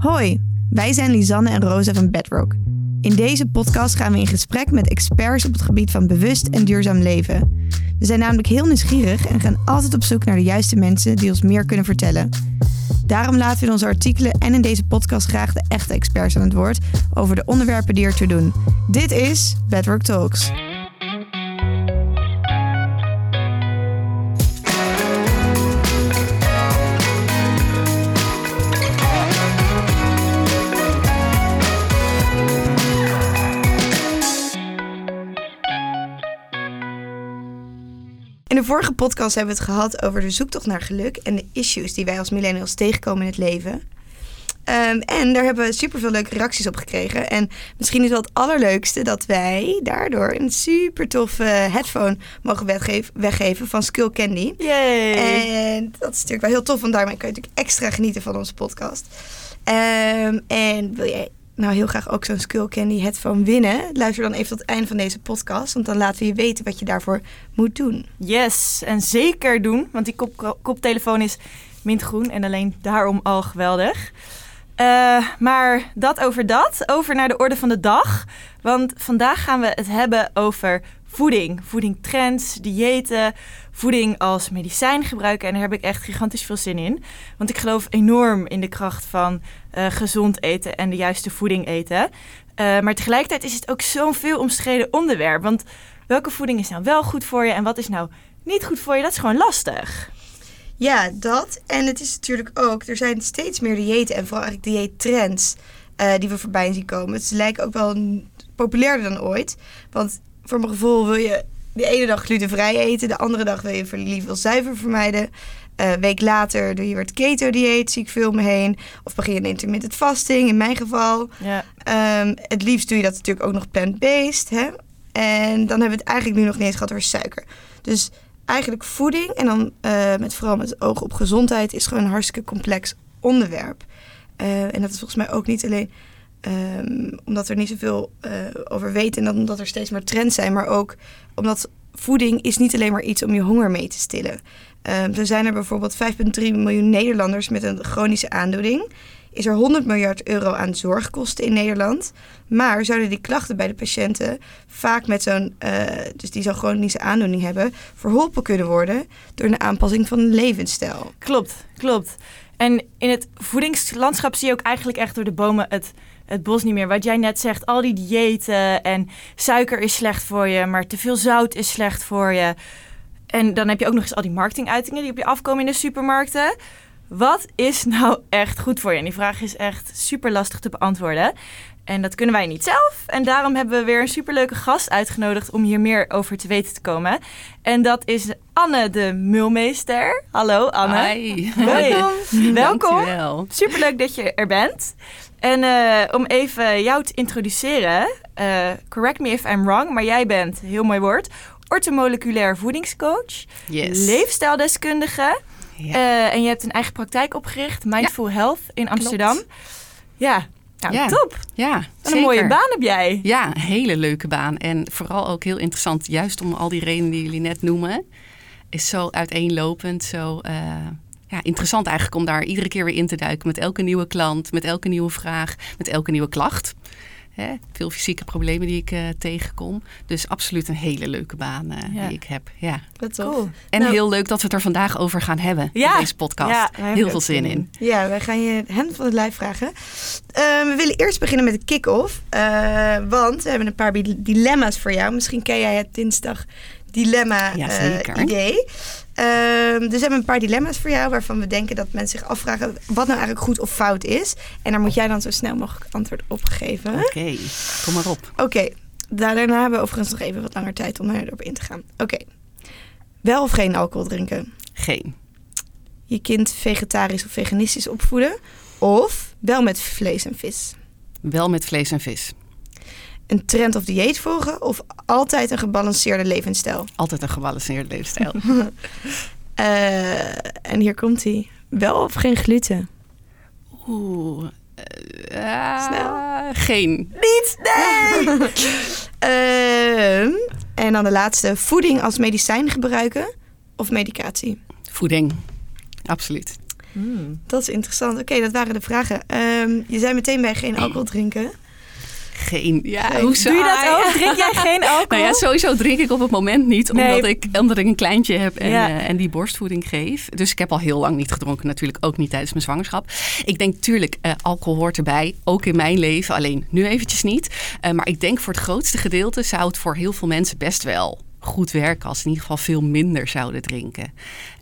Hoi, wij zijn Lisanne en Rosa van Bedrock. In deze podcast gaan we in gesprek met experts op het gebied van bewust en duurzaam leven. We zijn namelijk heel nieuwsgierig en gaan altijd op zoek naar de juiste mensen die ons meer kunnen vertellen. Daarom laten we in onze artikelen en in deze podcast graag de echte experts aan het woord over de onderwerpen die ertoe doen. Dit is Bedrock Talks. De vorige podcast hebben we het gehad over de zoektocht naar geluk en de issues die wij als millennials tegenkomen in het leven. Ehm, en daar hebben we superveel leuke reacties op gekregen. En misschien is wel het allerleukste dat wij daardoor een super toffe headphone mogen weggeven, weggeven van Skull Candy. Yay! En dat is natuurlijk wel heel tof, want daarmee kun je natuurlijk extra genieten van onze podcast. Ehm, en wil jij nou heel graag ook zo'n Skull Candy headphone winnen? Luister dan even tot het einde van deze podcast, want dan laten we je weten wat je daarvoor moet doen. Yes, en zeker doen, want die kop koptelefoon is mintgroen en alleen daarom al geweldig. Uh, maar dat over dat, over naar de orde van de dag. Want vandaag gaan we het hebben over voeding. Voedingtrends, diëten, voeding als medicijn gebruiken. En daar heb ik echt gigantisch veel zin in. Want ik geloof enorm in de kracht van uh, gezond eten en de juiste voeding eten. Uh, maar tegelijkertijd is het ook zo'n veel omstreden onderwerp. Want welke voeding is nou wel goed voor je en wat is nou niet goed voor je? Dat is gewoon lastig. Ja, dat. En het is natuurlijk ook, er zijn steeds meer diëten en vooral eigenlijk dieettrends uh, die we voorbij zien komen. Ze lijken ook wel populairder dan ooit. Want voor mijn gevoel wil je de ene dag glutenvrij eten, de andere dag wil je liever zuiver vermijden. Uh, een week later doe je weer het keto-dieet, zie ik veel me heen. Of begin je een intermittent fasting, in mijn geval. Ja. Um, het liefst doe je dat natuurlijk ook nog plant-based. Hè? En dan hebben we het eigenlijk nu nog niet eens gehad over suiker. Dus eigenlijk voeding en dan uh, met vooral met oog op gezondheid is gewoon een hartstikke complex onderwerp. Uh, en dat is volgens mij ook niet alleen um, omdat er niet zoveel uh, over weten en omdat er steeds meer trends zijn, maar ook omdat voeding is niet alleen maar iets om je honger mee te stillen. Um, zijn er bijvoorbeeld 5,3 miljoen Nederlanders met een chronische aandoening. Is er 100 miljard euro aan zorgkosten in Nederland. Maar zouden die klachten bij de patiënten vaak met zo'n, uh, dus die zo'n chronische aandoening hebben, verholpen kunnen worden door een aanpassing van een levensstijl. Klopt, klopt. En in het voedingslandschap zie je ook eigenlijk echt door de bomen het het bos niet meer. Wat jij net zegt, al die diëten en suiker is slecht voor je, maar te veel zout is slecht voor je. En dan heb je ook nog eens al die marketinguitingen die op je afkomen in de supermarkten. Wat is nou echt goed voor je? En die vraag is echt super lastig te beantwoorden. En dat kunnen wij niet zelf. En daarom hebben we weer een superleuke gast uitgenodigd om hier meer over te weten te komen. En dat is Anne de Mulmeester. Hallo Anne. Hi. Welkom. Welkom. Superleuk dat je er bent. En uh, om even jou te introduceren, uh, correct me if I'm wrong, maar jij bent, heel mooi woord, ortomoleculair voedingscoach, yes. leefstijldeskundige. Ja. Uh, en je hebt een eigen praktijk opgericht, Mindful ja. Health in Amsterdam. Klopt. Ja, nou, ja. top. Ja, Wat een mooie baan heb jij. Ja, een hele leuke baan. En vooral ook heel interessant, juist om al die redenen die jullie net noemen. Is zo uiteenlopend, zo ja, interessant eigenlijk om daar iedere keer weer in te duiken. Met elke nieuwe klant, met elke nieuwe vraag, met elke nieuwe klacht. Hè, veel fysieke problemen die ik uh, tegenkom. Dus absoluut een hele leuke baan uh, ja. die ik heb. Ja. Dat cool. En nou, heel leuk dat we het er vandaag over gaan hebben ja. in deze podcast. Ja, heel veel zin in. Ja, wij gaan je hen van het lijf vragen. Uh, we willen eerst beginnen met de kick-off. want we hebben een paar dilemma's voor jou. Misschien ken jij het dinsdag dilemma idee. Um, dus we hebben een paar dilemma's voor jou waarvan we denken dat mensen zich afvragen wat nou eigenlijk goed of fout is. En daar moet jij dan zo snel mogelijk antwoord op geven. Oké, okay, kom maar op. Oké, okay. daarna hebben we overigens nog even wat langer tijd om erop in te gaan. Oké, okay. wel of geen alcohol drinken? Geen. Je kind vegetarisch of veganistisch opvoeden? Of wel met vlees en vis? Wel met vlees en vis een trend of dieet volgen of altijd een gebalanceerde levensstijl? Altijd een gebalanceerde levensstijl. uh, en hier komt hij. Wel of geen gluten? Oeh. Uh, Snel. Geen. Niet? Nee! uh, en dan de laatste. Voeding als medicijn gebruiken of medicatie? Voeding. Absoluut. Hmm. Dat is interessant. Oké, dat waren de vragen. Ehm, je zei meteen bij geen alcohol drinken. Geen. Ja, hoezo? Doe je dat Ah, ook? Drink jij geen alcohol? Nou ja, sowieso drink ik op het moment niet, Nee. omdat, ik, omdat ik een kleintje heb en, Ja. eh, en die borstvoeding geef. Dus ik heb al heel lang niet gedronken, natuurlijk ook niet tijdens mijn zwangerschap. Ik denk, tuurlijk, eh, alcohol hoort erbij, ook in mijn leven, alleen nu eventjes niet. Eh, maar ik denk voor het grootste gedeelte zou het voor heel veel mensen best wel goed werken als ze in ieder geval veel minder zouden drinken.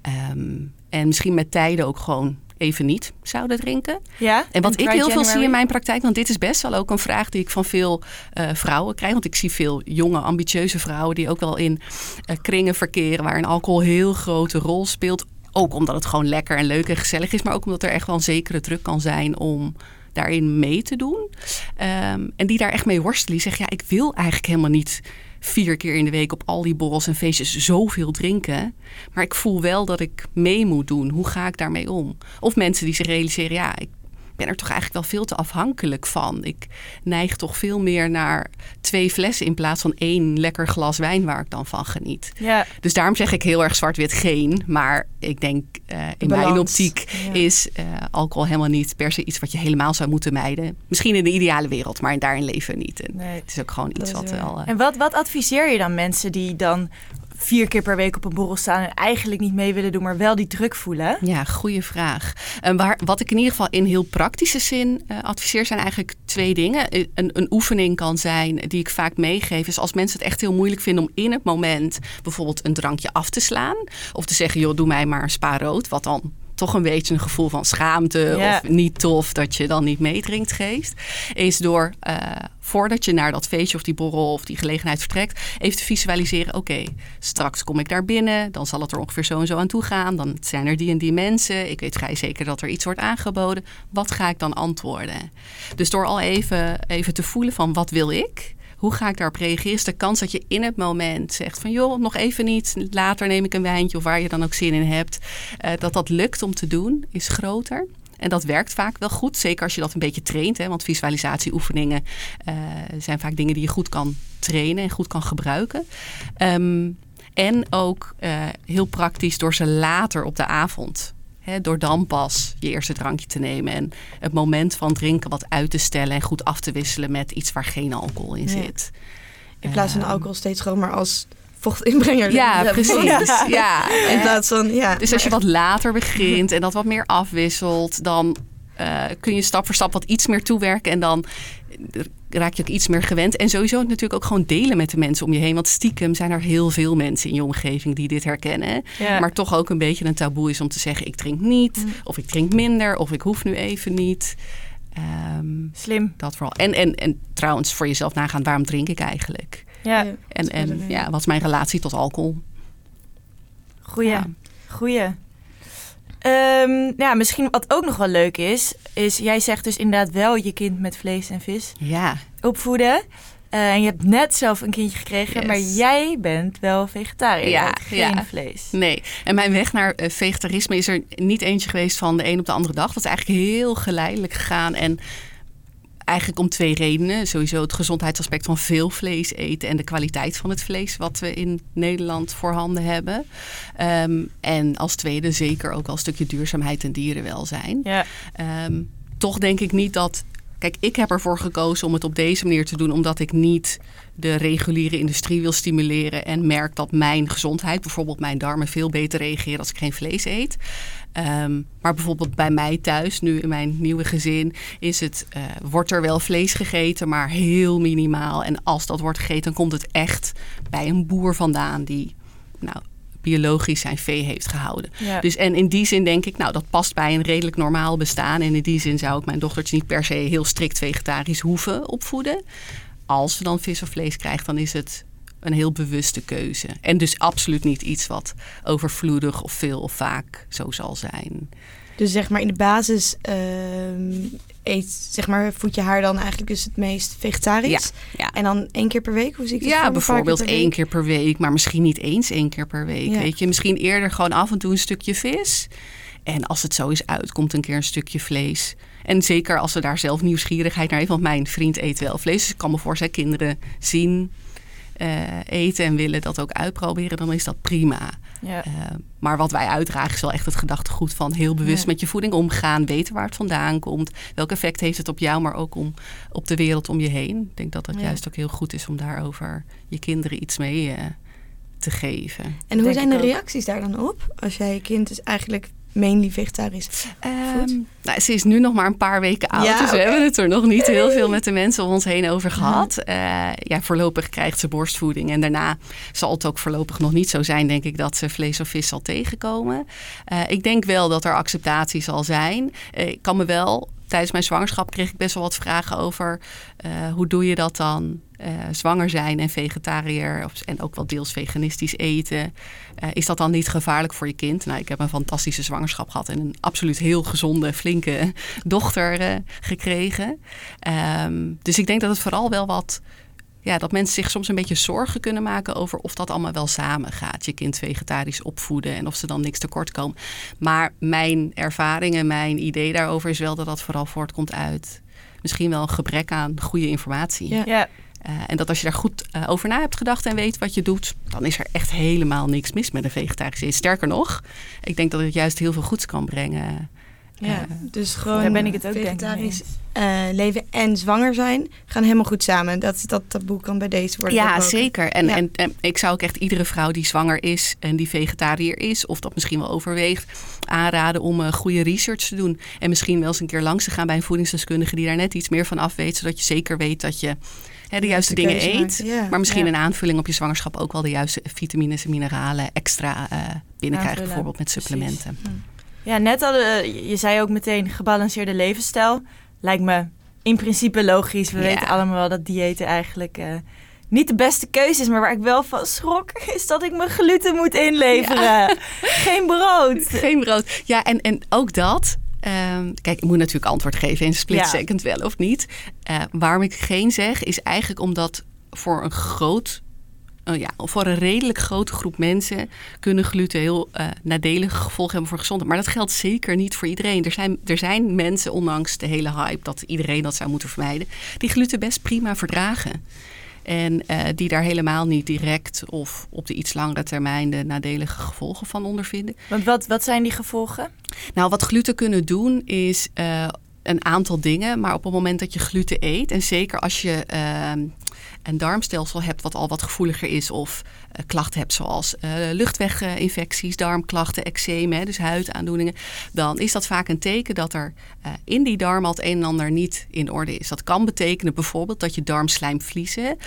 Ehm, en misschien met tijden ook gewoon even niet zouden drinken. Ja? En wat ik heel veel zie in mijn praktijk, want dit is best wel ook een vraag die ik van veel eh, vrouwen krijg. Want ik zie veel jonge, ambitieuze vrouwen die ook wel in eh, kringen verkeren waar een alcohol een heel grote rol speelt. Ook omdat het gewoon lekker en leuk en gezellig is, maar ook omdat er echt wel een zekere druk kan zijn om daarin mee te doen. Ehm, en die daar echt mee worstelen. Die zeggen, ja, ik wil eigenlijk helemaal niet vier keer in de week op al die borrels en feestjes zoveel drinken. Maar ik voel wel dat ik mee moet doen. Hoe ga ik daarmee om? Of mensen die zich realiseren, ja, ik ben er toch eigenlijk wel veel te afhankelijk van. Ik neig toch veel meer naar twee flessen in plaats van één lekker glas wijn waar ik dan van geniet. Ja, Dus daarom zeg ik heel erg zwart-wit geen. Maar ik denk eh, in mijn optiek Ja. is eh, alcohol helemaal niet per se iets wat je helemaal zou moeten mijden. Misschien in de ideale wereld, maar daarin leven we niet. En nee. Het is ook gewoon iets wat wel... eh, En wat, wat adviseer je dan mensen die dan vier keer per week op een borrel staan en eigenlijk niet mee willen doen, maar wel die druk voelen? Ja, goede vraag. En waar, wat ik in ieder geval in heel praktische zin eh, adviseer zijn eigenlijk twee dingen. Eh, Een, een oefening kan zijn die ik vaak meegeef. Is als mensen het echt heel moeilijk vinden om in het moment bijvoorbeeld een drankje af te slaan. Of te zeggen, joh, doe mij maar een spa rood. Wat dan toch een beetje een gevoel van schaamte of niet tof dat je dan niet meedrinkt geeft. Is door eh, voordat je naar dat feestje of die borrel of die gelegenheid vertrekt, even te visualiseren. Oké, straks kom ik daar binnen, dan zal het er ongeveer zo en zo aan toe gaan. Dan zijn er die en die mensen. Ik weet vrij zeker dat er iets wordt aangeboden. Wat ga ik dan antwoorden? Dus door al even, even te voelen van wat wil ik? Hoe ga ik daarop reageren? Is de kans dat je in het moment zegt van joh, nog even niet. Later neem ik een wijntje of waar je dan ook zin in hebt. eh, dat dat lukt om te doen, is groter. En dat werkt vaak wel goed, zeker als je dat een beetje traint. Hè? Want visualisatieoefeningen eh, zijn vaak dingen die je goed kan trainen en goed kan gebruiken. Ehm, en ook eh, heel praktisch door ze later op de avond. Door dan pas je eerste drankje te nemen. En het moment van drinken wat uit te stellen en goed af te wisselen met iets waar geen alcohol in Ja. zit. In plaats van Ehm, alcohol steeds gewoon maar als vochtinbrenger. Ja, precies. Ja. Ja. In plaats van, ja. Dus als je wat later begint en dat wat meer afwisselt, dan eh, kun je stap voor stap wat iets meer toewerken en dan raak je ook iets meer gewend. En sowieso natuurlijk ook gewoon delen met de mensen om je heen. Want stiekem zijn er heel veel mensen in je omgeving die dit herkennen. Ja. Maar toch ook een beetje een taboe is om te zeggen: ik drink niet, Mm. of ik drink minder, of ik hoef nu even niet. Ehm, Slim. dat vooral. En, en, en trouwens, voor jezelf nagaan, waarom drink ik eigenlijk? Ja. En, en ja, wat is mijn relatie tot alcohol? goeie. Ja. Goeie. Ehm, ja, misschien wat ook nog wel leuk is, is jij zegt dus inderdaad wel je kind met vlees en vis Ja, opvoeden. Eh, en je hebt net zelf een kindje gekregen, Yes. maar jij bent wel vegetariër. Ja, geen ja. vlees. Nee, en mijn weg naar eh, vegetarisme is er niet eentje geweest van de een op de andere dag. Dat is eigenlijk heel geleidelijk gegaan. En eigenlijk om twee redenen. Sowieso het gezondheidsaspect van veel vlees eten en de kwaliteit van het vlees wat we in Nederland voorhanden hebben. Ehm, en als tweede zeker ook al een stukje duurzaamheid en dierenwelzijn. Ja, Ehm, toch denk ik niet dat. Kijk, ik heb ervoor gekozen om het op deze manier te doen, omdat ik niet de reguliere industrie wil stimuleren en merk dat mijn gezondheid, bijvoorbeeld mijn darmen, veel beter reageren als ik geen vlees eet. Ehm, maar bijvoorbeeld bij mij thuis, nu in mijn nieuwe gezin, is het, eh, wordt er wel vlees gegeten, maar heel minimaal. En als dat wordt gegeten, dan komt het echt bij een boer vandaan die, nou, biologisch zijn vee heeft gehouden. ja. Dus en in die zin denk ik, nou, dat past bij een redelijk normaal bestaan. En in die zin zou ik mijn dochtertje niet per se heel strikt vegetarisch hoeven opvoeden. Als ze dan vis of vlees krijgt, dan is het een heel bewuste keuze. En dus absoluut niet iets wat overvloedig of veel of vaak zo zal zijn. Dus zeg maar in de basis ehm, eet, zeg maar, voed je haar dan eigenlijk dus het meest vegetarisch. ja. En dan één keer per week? Hoe zie ik dat Ja, voor keer bijvoorbeeld één keer per week, maar misschien niet eens één keer per week. Ja. Weet je, misschien eerder gewoon af en toe een stukje vis. En als het zo is uitkomt, een keer een stukje vlees. En zeker als ze daar zelf nieuwsgierigheid naar heeft. Want mijn vriend eet wel vlees. Dus ik kan me voorstellen, kinderen zien, eten en willen dat ook uitproberen. Dan is dat prima. Ja. Uh, maar wat wij uitdragen is wel echt het gedachtegoed van heel bewust Ja. met je voeding omgaan, weten waar het vandaan komt, welk effect heeft het op jou, maar ook om, op de wereld om je heen. Ik denk dat het Ja. juist ook heel goed is om daarover je kinderen iets mee eh, te geven. En hoe zijn de reacties daar dan op? Als jij je kind dus eigenlijk mainly vegetarisch Ehm, nou, ze is nu nog maar een paar weken oud, Ja, dus we hebben het er nog niet heel veel met de mensen om ons heen over gehad. Eh, ja, voorlopig krijgt ze borstvoeding en daarna zal het ook voorlopig nog niet zo zijn, denk ik, dat ze vlees of vis zal tegenkomen. Eh, ik denk wel dat er acceptatie zal zijn. Eh, ik kan me wel, tijdens mijn zwangerschap kreeg ik best wel wat vragen over eh, hoe doe je dat dan? eh, zwanger zijn en vegetariër en ook wel deels veganistisch eten. Eh, is dat dan niet gevaarlijk voor je kind? Nou, ik heb een fantastische zwangerschap gehad en een absoluut heel gezonde, flinke dochter gekregen. Ehm, dus ik denk dat het vooral wel wat. Ja, dat mensen zich soms een beetje zorgen kunnen maken over of dat allemaal wel samen gaat. Je kind vegetarisch opvoeden en of ze dan niks tekort komen. Maar mijn ervaring en mijn idee daarover is wel dat dat vooral voortkomt uit misschien wel een gebrek aan goede informatie. Ja. Ja, Uh, en dat als je daar goed uh, over na hebt gedacht en weet wat je doet, dan is er echt helemaal niks mis met een vegetarische. Sterker nog, ik denk dat het juist heel veel goeds kan brengen. Ja, dus gewoon Daar ben ik het ook denk ik mee vegetarisch eh, leven en zwanger zijn gaan helemaal goed samen. Dat, dat taboe kan bij deze worden Ja, zeker. En, Ja. en, en ik zou ook echt iedere vrouw die zwanger is en die vegetariër is, of dat misschien wel overweegt, aanraden om uh, goede research te doen. En misschien wel eens een keer langs te gaan bij een voedingsdeskundige die daar net iets meer van af weet, zodat je zeker weet dat je hè, de juiste De dingen eet. Maar misschien Ja. een aanvulling op je zwangerschap ook wel de juiste vitamines en mineralen extra uh, binnenkrijgt, bijvoorbeeld met supplementen. Ja, net hadden je zei ook meteen gebalanceerde levensstijl. Lijkt me in principe logisch. We Ja. weten allemaal wel dat diëten eigenlijk eh, niet de beste keuze is. Maar waar ik wel van schrok, is dat ik mijn gluten moet inleveren. Geen brood. Geen brood. Ja, en, en ook dat. ehm, kijk, ik moet natuurlijk antwoord geven in split Ja. second wel of niet. Eh, waarom ik geen zeg, is eigenlijk omdat voor een groot oh ja, voor een redelijk grote groep mensen kunnen gluten heel uh, nadelige gevolgen hebben voor gezondheid. Maar dat geldt zeker niet voor iedereen. Er zijn, er zijn mensen, ondanks de hele hype dat iedereen dat zou moeten vermijden, die gluten best prima verdragen. En uh, die daar helemaal niet direct of op de iets langere termijn de nadelige gevolgen van ondervinden. Want wat, wat zijn die gevolgen? Nou, wat gluten kunnen doen is uh, een aantal dingen. Maar op het moment dat je gluten eet, en zeker als je uh, een darmstelsel hebt wat al wat gevoeliger is, of uh, klachten hebt zoals uh, luchtweginfecties, darmklachten, eczeem, dus huidaandoeningen, dan is dat vaak een teken dat er uh, in die darm al het een en ander niet in orde is. Dat kan betekenen bijvoorbeeld dat je darmslijmvliezen,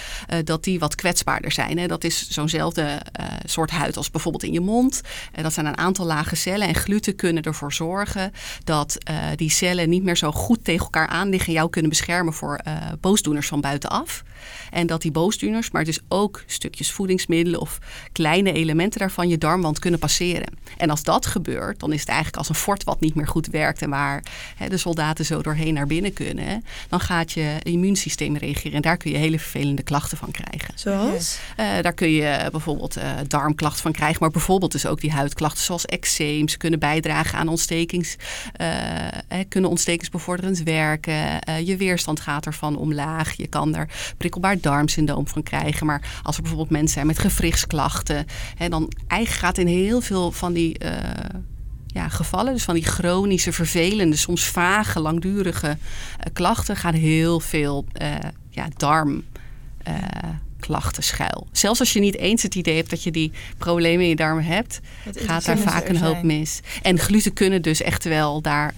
dat die wat kwetsbaarder zijn. Hè. Dat is zo'nzelfde soort huid als bijvoorbeeld in je mond. Dat zijn een aantal lage cellen en gluten kunnen ervoor zorgen dat die cellen niet meer zo goed tegen elkaar aan liggen en jou kunnen beschermen voor boosdoeners van buitenaf. En dat die boosdoeners, maar dus ook stukjes voedingsmiddelen of kleine elementen daarvan je darmwand kunnen passeren. En als dat gebeurt, dan is het eigenlijk als een fort wat niet meer goed werkt en waar hè, de soldaten zo doorheen naar binnen kunnen. Dan gaat je immuunsysteem reageren en daar kun je hele vervelende klachten van krijgen. Zoals? Uh, daar kun je bijvoorbeeld uh, darmklachten van krijgen, maar bijvoorbeeld dus ook die huidklachten zoals eczeem. Ze kunnen bijdragen aan ontstekings, uh, hè, kunnen ontstekingsbevorderend werken. je weerstand gaat ervan omlaag. Je kan er prikkelbaar darmsyndroom van krijgen. Maar als er bijvoorbeeld mensen zijn met gewrichtsklachten, hè, dan eigenlijk gaat in heel veel van die uh, ja, gevallen, dus van die chronische, vervelende, soms vage, langdurige uh, klachten, gaan heel veel uh, ja, darm. klachten schuil. Zelfs als je niet eens het idee hebt dat je die problemen in je darmen hebt, gaat daar vaak een hoop mis. En gluten kunnen dus echt wel daar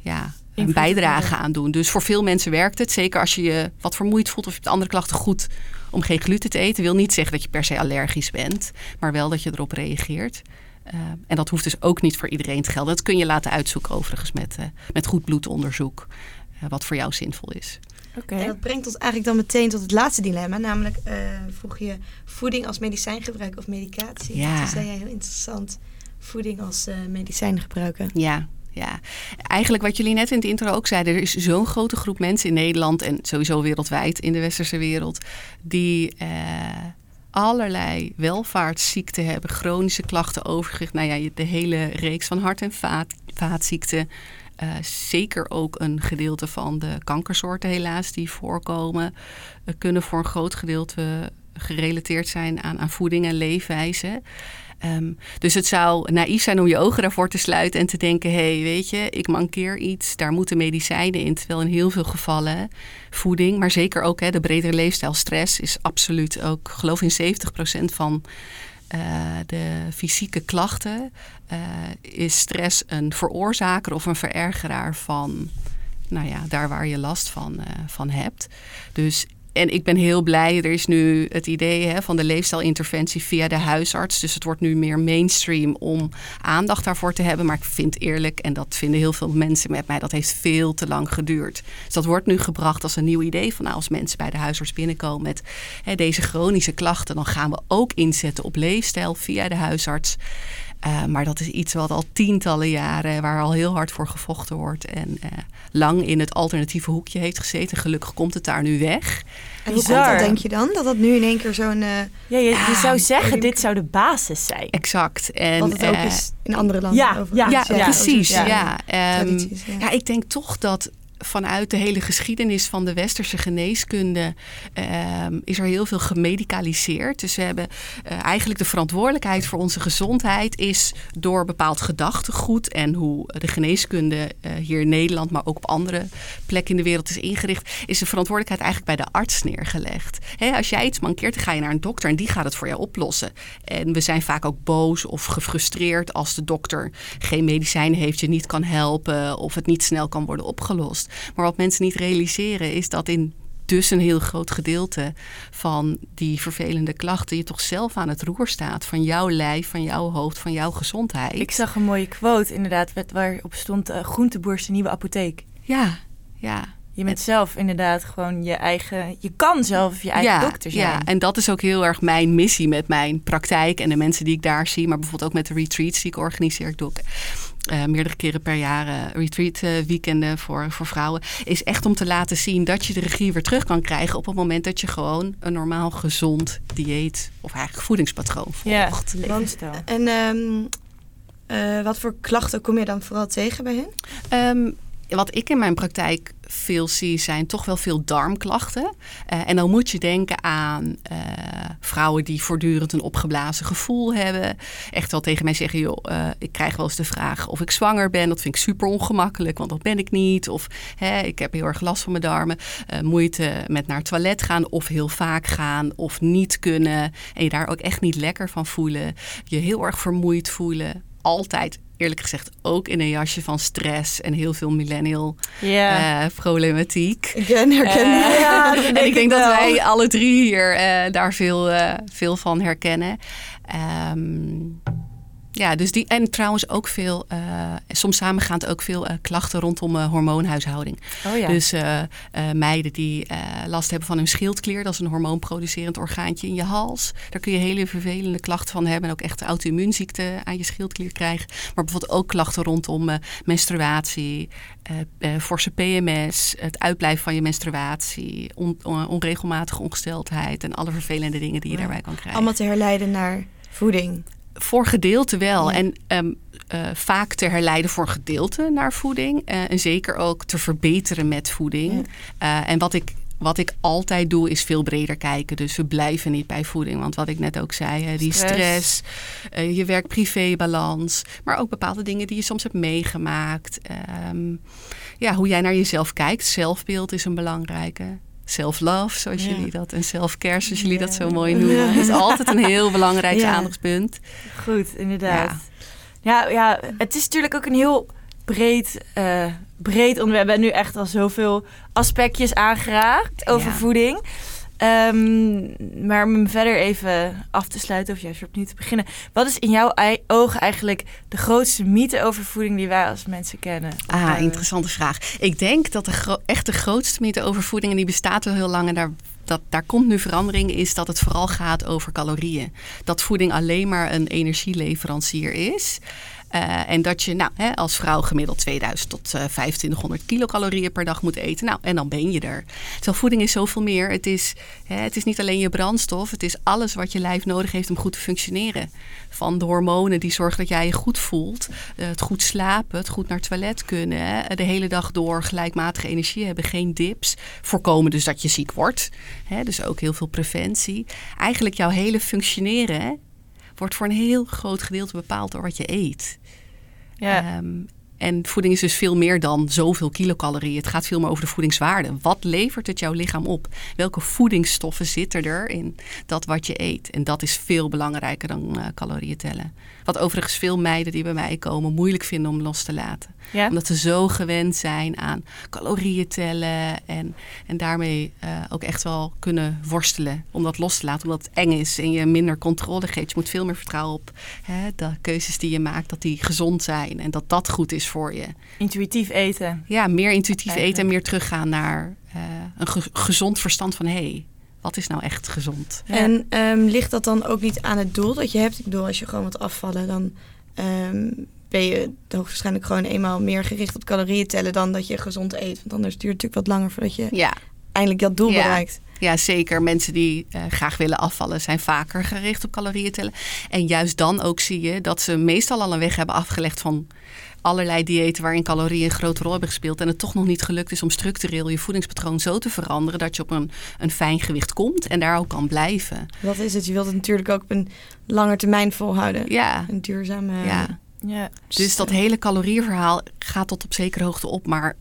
ja, een bijdrage aan doen. Dus voor veel mensen werkt het. Zeker als je je wat vermoeid voelt of je hebt andere klachten goed om geen gluten te eten. Wil niet zeggen dat je per se allergisch bent, maar wel dat je erop reageert. Uh, en dat hoeft dus ook niet voor iedereen te gelden. Dat kun je laten uitzoeken overigens met, uh, met goed bloedonderzoek. Uh, wat voor jou zinvol is. Okay. En dat brengt ons eigenlijk dan meteen tot het laatste dilemma. Namelijk vroeg je voeding als medicijn gebruiken of medicatie. Ja. Toen zei jij heel interessant voeding als medicijn gebruiken. Ja, ja, eigenlijk wat jullie net in het intro ook zeiden, er is zo'n grote groep mensen in Nederland en sowieso wereldwijd in de westerse wereld die uh, allerlei welvaartsziekten hebben, chronische klachten, overgewicht, nou ja, de hele reeks van hart- en vaat, vaatziekten. Uh, zeker ook een gedeelte van de kankersoorten helaas die voorkomen, uh, kunnen voor een groot gedeelte gerelateerd zijn aan, aan voeding en leefwijze. Ehm, dus het zou naïef zijn om je ogen daarvoor te sluiten en te denken: hé, hey, weet je, ik mankeer iets, daar moeten medicijnen in. Terwijl in heel veel gevallen voeding, maar zeker ook hè, de bredere leefstijl, stress is absoluut ook, geloof in 70% van uh, de fysieke klachten. Uh, is stress een veroorzaker of een verergeraar van nou ja, daar waar je last van, uh, van hebt. Dus en ik ben heel blij. Er is nu het idee hè, van de leefstijlinterventie via de huisarts. Dus het wordt nu meer mainstream om aandacht daarvoor te hebben. Maar ik vind eerlijk, en dat vinden heel veel mensen met mij, dat heeft veel te lang geduurd. Dus dat wordt nu gebracht als een nieuw idee van nou, als mensen bij de huisarts binnenkomen met hè, deze chronische klachten, dan gaan we ook inzetten op leefstijl via de huisarts. Uh, maar dat is iets wat al tientallen jaren, waar al heel hard voor gevochten wordt. En uh, lang in het alternatieve hoekje heeft gezeten. Gelukkig komt het daar nu weg. En hoe komt dat, denk je dan? Dat dat nu in één keer zo'n... Uh, ja, je, je zou zeggen, dit zou de basis zijn. Exact. En, Wat het ook is in andere landen. Ja, precies. Ja, ja. Um, ja, ik denk toch dat vanuit de hele geschiedenis van de westerse geneeskunde um, is er heel veel gemedicaliseerd. Dus we hebben uh, eigenlijk de verantwoordelijkheid voor onze gezondheid is door bepaald gedachtegoed en hoe de geneeskunde uh, hier in Nederland, maar ook op andere plekken in de wereld is ingericht, is de verantwoordelijkheid eigenlijk bij de arts neergelegd. Als jij iets mankeert, dan ga je naar een dokter en die gaat het voor jou oplossen. En we zijn vaak ook boos of gefrustreerd als de dokter geen medicijnen heeft, je niet kan helpen of het niet snel kan worden opgelost. Maar wat mensen niet realiseren is dat in dus een heel groot gedeelte van die vervelende klachten je toch zelf aan het roer staat. Van jouw lijf, van jouw hoofd, van jouw gezondheid. Ik zag een mooie quote inderdaad waarop stond uh, groenteboer is de nieuwe apotheek. Ja, ja. Je bent zelf inderdaad gewoon je eigen. Je kan zelf je eigen ja, dokter zijn. Ja, en dat is ook heel erg mijn missie met mijn praktijk en de mensen die ik daar zie. Maar bijvoorbeeld ook met de retreats die ik organiseer. Ik doe ook uh, meerdere keren per jaar uh, retreat uh, weekenden voor, voor vrouwen. Is echt om te laten zien dat je de regie weer terug kan krijgen op het moment dat je gewoon een normaal gezond dieet of eigenlijk voedingspatroon volgt. Ja, Want, en um, wat voor klachten kom je dan vooral tegen bij hen? Um, wat ik in mijn praktijk veel zie, zijn toch wel veel darmklachten. Uh, en dan moet je denken aan uh, vrouwen die voortdurend een opgeblazen gevoel hebben. Echt wel tegen mij zeggen, joh, uh, ik krijg wel eens de vraag of ik zwanger ben. Dat vind ik super ongemakkelijk, want dat ben ik niet. Of hè, ik heb heel erg last van mijn darmen. moeite met naar het toilet gaan of heel vaak gaan of niet kunnen. En je daar ook echt niet lekker van voelen. Je heel erg vermoeid voelen. Altijd eerlijk gezegd ook in een jasje van stress en heel veel millennial yeah. uh, problematiek. Ik. Uh, ja, en ik denk dat wij alle drie hier uh, daar veel, veel van herkennen. Um, ja, dus die en trouwens ook veel, uh, soms samengaand ook veel uh, klachten rondom uh, hormoonhuishouding. Oh ja. Dus meiden die last hebben van hun schildklier, dat is een hormoonproducerend orgaantje in je hals. Daar kun je hele vervelende klachten van hebben en ook echt auto-immuunziekte aan je schildklier krijgen. Maar bijvoorbeeld ook klachten rondom menstruatie, forse PMS, het uitblijven van je menstruatie, on, on, onregelmatige ongesteldheid en alle vervelende dingen die je ja. daarbij kan krijgen. Allemaal te herleiden naar voeding. Voor gedeelte wel. Ja. En um, uh, vaak te herleiden voor gedeelte naar voeding. Uh, en zeker ook te verbeteren met voeding. Ja. Uh, en wat ik, wat ik altijd doe, is veel breder kijken. Dus we blijven niet bij voeding. Want wat ik net ook zei, hè, die stress, stress je werk-privé-balans. Maar ook bepaalde dingen die je soms hebt meegemaakt. Um, ja, hoe jij naar jezelf kijkt. Zelfbeeld is een belangrijke self-love, zoals jullie dat, en self-care, zoals jullie dat zo mooi noemen, is altijd een heel belangrijk aandachtspunt. Goed, inderdaad. Ja. ja, het is natuurlijk ook een heel breed, uh, breed onderwerp. We hebben nu echt al zoveel aspectjes aangeraakt over voeding. Um, maar om verder even af te sluiten, of juist opnieuw te beginnen. Wat is in jouw ogen eigenlijk de grootste mythe over voeding die wij als mensen kennen? Ah, uh, interessante vraag. Ik denk dat de echt de grootste mythe over voeding, en die bestaat al heel lang en daar dat, daar komt nu verandering, is dat het vooral gaat over calorieën. Dat voeding alleen maar een energieleverancier is. Eh, en dat je nou, hè, als vrouw gemiddeld 2000 tot uh, 2500 kilocalorieën per dag moet eten. Nou, en dan ben je er. Terwijl voeding is zoveel meer. Het is, hè, het is niet alleen je brandstof. Het is alles wat je lijf nodig heeft om goed te functioneren. Van de hormonen die zorgen dat jij je goed voelt. Uh, het goed slapen, het goed naar het toilet kunnen. Hè, de hele dag door gelijkmatige energie hebben. Geen dips. Voorkomen dus dat je ziek wordt. Dus ook heel veel preventie. Eigenlijk jouw hele functioneren... Wordt voor een heel groot gedeelte bepaald door wat je eet. Ja. Um, en voeding is dus veel meer dan zoveel kilocalorieën. Het gaat veel meer over de voedingswaarde. Wat levert het jouw lichaam op? Welke voedingsstoffen zitten er in dat wat je eet? En dat is veel belangrijker dan uh, calorieën tellen. Wat overigens veel meiden die bij mij komen moeilijk vinden om los te laten. Ja? Omdat ze zo gewend zijn aan calorieën tellen. En, en daarmee uh, ook echt wel kunnen worstelen om dat los te laten. Omdat het eng is en je minder controle geeft. Je moet veel meer vertrouwen op hè, de keuzes die je maakt. Dat die gezond zijn en dat dat goed is voor je. Intuïtief eten. Ja, meer intuïtief eten en meer teruggaan naar uh, een ge gezond verstand van... hé, hey, wat is nou echt gezond? Ja. En um, ligt dat dan ook niet aan het doel dat je hebt? Ik bedoel, als je gewoon wat afvallen, dan um, ben je hoogstwaarschijnlijk gewoon eenmaal meer gericht op calorieën tellen dan dat je gezond eet. Want anders duurt het natuurlijk wat langer voordat je ja. eindelijk dat doel ja. bereikt. Ja, zeker. Mensen die uh, graag willen afvallen zijn vaker gericht op calorieën tellen. En juist dan ook zie je dat ze meestal al een weg hebben afgelegd van allerlei diëten waarin calorieën een grote rol hebben gespeeld. En het toch nog niet gelukt is om structureel je voedingspatroon zo te veranderen dat je op een, een fijn gewicht komt en daar ook kan blijven. Dat is het. Je wilt het natuurlijk ook op een lange termijn volhouden. Ja. Een duurzame. Ja. ja. Dus dat hele calorieverhaal gaat tot op zekere hoogte op, maar